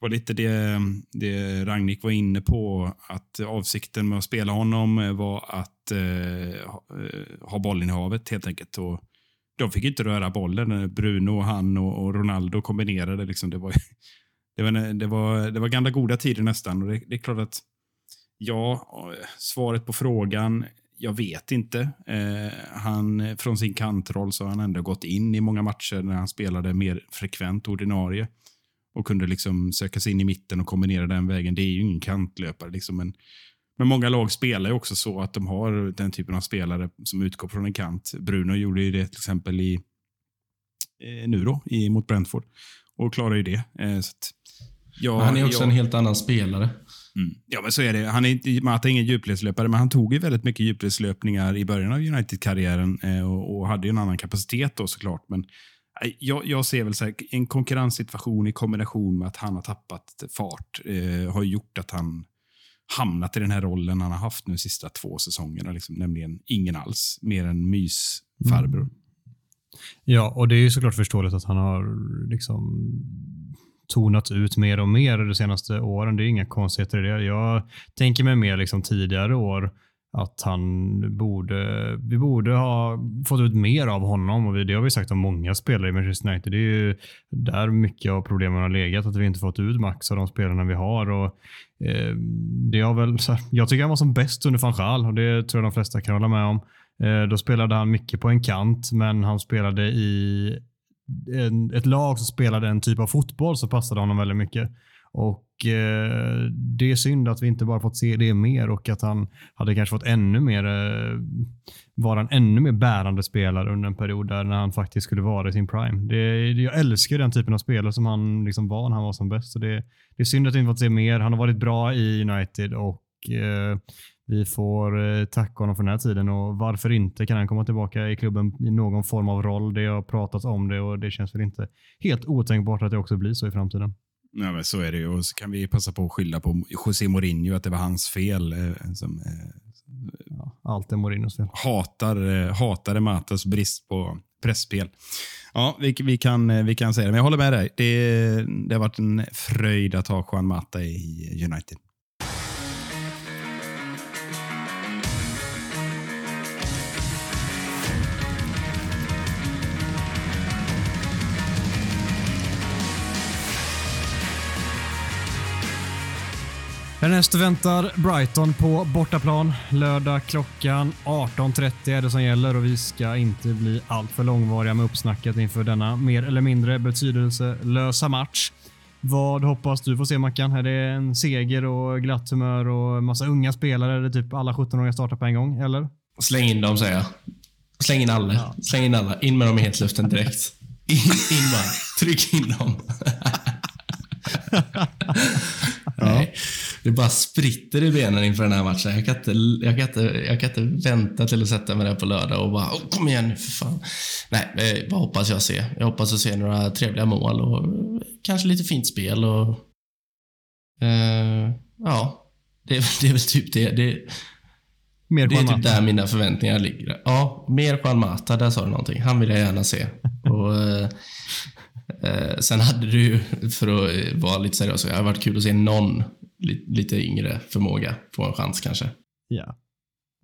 var lite det, det Ragnik var inne på, att avsikten med att spela honom var att eh, ha eh, havet helt enkelt. Och de fick inte röra bollen. Eh, Bruno, han och, och Ronaldo kombinerade. Liksom. Det, var, det, var, det, var, det var gamla goda tider nästan. Och det, det är klart att ja, eh, svaret på frågan, jag vet inte. Eh, han, från sin kantroll så har han ändå gått in i många matcher när han spelade mer frekvent ordinarie och kunde liksom söka sig in i mitten och kombinera den vägen. Det är ju ingen kantlöpare. Liksom, men, men många lag spelar ju också så att de har den typen av spelare som utgår från en kant. Bruno gjorde ju det till exempel i eh, nu då, i, mot Brentford och klarar ju det. Eh, så att, ja, han är också jag, en helt annan spelare. Mm. Ja, men så är det. Han är inte, Mata är ingen djupledslöpare, men han tog ju väldigt mycket djupledslöpningar i början av United-karriären eh, och, och, hade ju en annan kapacitet då såklart. Men jag, jag ser väl så här, en konkurrenssituation i kombination med att han har tappat fart eh, har gjort att han hamnat i den här rollen han har haft nu de sista två säsongerna. Liksom, nämligen ingen alls, mer än mysfarbror. Mm. Ja, och det är ju såklart förståeligt att han har liksom tonats ut mer och mer de senaste åren. Det är inga konstigheter i det. Jag tänker mig mer liksom tidigare år att han borde, vi borde ha fått ut mer av honom och det har vi sagt om många spelare i Manchester United. Det är ju där mycket av problemen har legat, att vi inte fått ut max av de spelarna vi har. Och, eh, det har väl, här, jag tycker han var som bäst under van Gaal och det tror jag de flesta kan hålla med om. Eh, då spelade han mycket på en kant, men han spelade i en, ett lag som spelade en typ av fotboll som passade honom väldigt mycket. Och eh, Det är synd att vi inte bara fått se det mer och att han hade kanske fått ännu mer eh, vara en ännu mer bärande spelare under en period där när han faktiskt skulle vara i sin prime. Det, jag älskar den typen av spelare som han liksom var när han var som bäst. Så det, det är synd att vi inte fått se mer. Han har varit bra i United och eh, vi får eh, tacka honom för den här tiden och varför inte kan han komma tillbaka i klubben i någon form av roll. Det har pratats om det och det känns väl inte helt otänkbart att det också blir så i framtiden. Ja, men så är det ju. Och så kan vi passa på att skylla på José Mourinho, att det var hans fel. Eh, som, eh, ja, allt är Mourinhos fel. Hatar, eh, hatade Matas brist på pressspel. Ja, vi, vi, kan, vi kan säga det. Men jag håller med dig. Det, det har varit en fröjd att ha Juan Mata i United. Härnäst väntar Brighton på bortaplan. Lördag klockan 18.30 är det som gäller och vi ska inte bli alltför långvariga med uppsnacket inför denna mer eller mindre betydelselösa match. Vad hoppas du få se Mackan? Är det en seger och glatt humör och massa unga spelare? Är det typ alla 17-åringar startar på en gång, eller? Släng in dem, säger jag. Släng in alla. Ja. Släng in alla. In med dem i hetluften direkt. In, in bara. Tryck in dem. Nej. Det bara spritter i benen inför den här matchen. Jag kan inte, jag kan inte, jag kan inte vänta till att sätta mig där på lördag och bara oh, kom igen nu för fan. Nej, eh, vad hoppas jag se? Jag hoppas att se några trevliga mål och kanske lite fint spel och uh, ja, det, det, är väl typ det. det mer det är typ där mina förväntningar ligger. Ja, mer Juan Mata, där sa du någonting. Han vill jag gärna se. Och, uh, uh, sen hade du för att vara lite seriös, det hade varit kul att se någon lite yngre förmåga få en chans kanske. Ja.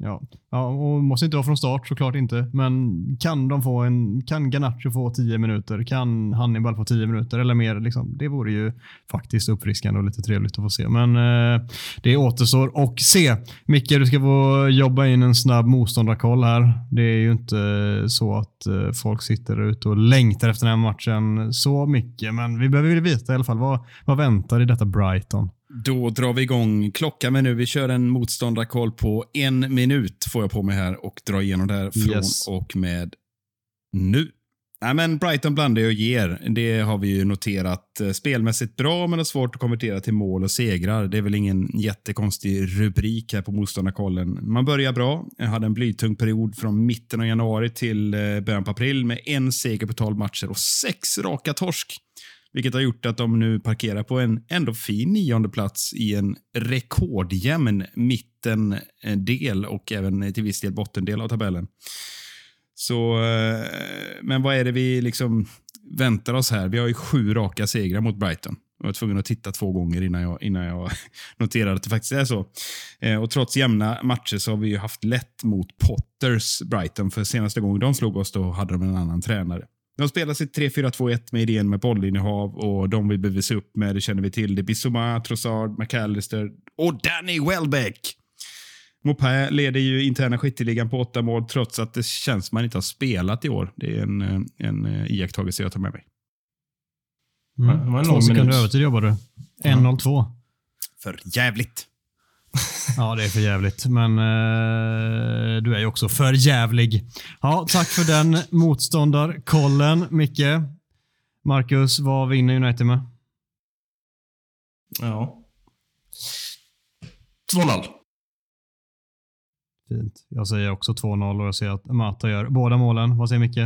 Ja. ja, och måste inte vara från start såklart inte. Men kan de få en, kan Ganacho få 10 minuter? Kan Hannibal få 10 minuter eller mer? Liksom, det vore ju faktiskt uppfriskande och lite trevligt att få se. Men eh, det återstår och se. Micke, du ska få jobba in en snabb motståndarkoll här. Det är ju inte eh, så att eh, folk sitter ute och längtar efter den här matchen så mycket, men vi behöver veta i alla fall vad, vad väntar i detta Brighton? Då drar vi igång klockan med nu. Vi kör en motståndarkoll på en minut får jag på mig här och drar igenom det här från yes. och med nu. Nej, men Brighton blandar och ger. Det har vi ju noterat. Eh, spelmässigt bra, men har svårt att konvertera till mål och segrar. Det är väl ingen jättekonstig rubrik här på motståndarkollen. Man börjar bra. Jag hade en blytung period från mitten av januari till eh, början på april med en seger på 12 matcher och sex raka torsk. Vilket har gjort att de nu parkerar på en ändå fin nionde plats i en rekordjämn mittendel eh, och även till viss del bottendel av tabellen. Så, eh, men vad är det vi liksom väntar oss här? Vi har ju sju raka segrar mot Brighton. Jag var tvungen att titta två gånger innan jag, innan jag noterade att det faktiskt är så. Eh, och Trots jämna matcher så har vi haft lätt mot Potters Brighton. För senaste gången de slog oss då hade de en annan tränare. De spelar sitt 3-4-2-1 med idén med bollinnehav och de vill bevisa upp med, det känner vi till, det är Bissoma, Trossard, McAllister och Danny Welbeck. Mopé leder ju interna skytteligan på åtta mål trots att det känns som man inte har spelat i år. Det är en, en iakttagelse jag tar med mig. Mm. Två sekunder övertid jobbar du. 1.02. För jävligt. Ja, det är för jävligt. Men eh, du är ju också för jävlig. Ja, tack för den motståndarkollen, Micke. Marcus, vad vinner United med? Ja. 2-0. Fint. Jag säger också 2-0 och jag ser att Mata gör båda målen. Vad säger Micke?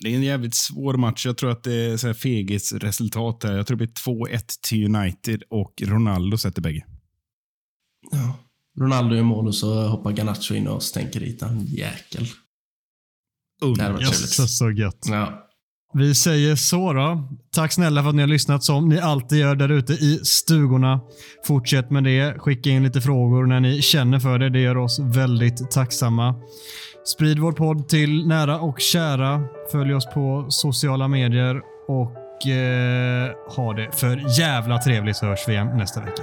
Det är en jävligt svår match. Jag tror att det är så här resultat här. Jag tror det blir 2-1 till United och Ronaldo sätter bägge. Ja. Ronaldo i mål och så hoppar Garnacho in och stänker dit en jäkel. Varit trevligt. Så gött. Ja. Vi säger så då. Tack snälla för att ni har lyssnat som ni alltid gör där ute i stugorna. Fortsätt med det. Skicka in lite frågor när ni känner för det. Det gör oss väldigt tacksamma. Sprid vår podd till nära och kära. Följ oss på sociala medier och eh, ha det för jävla trevligt så hörs vi igen nästa vecka.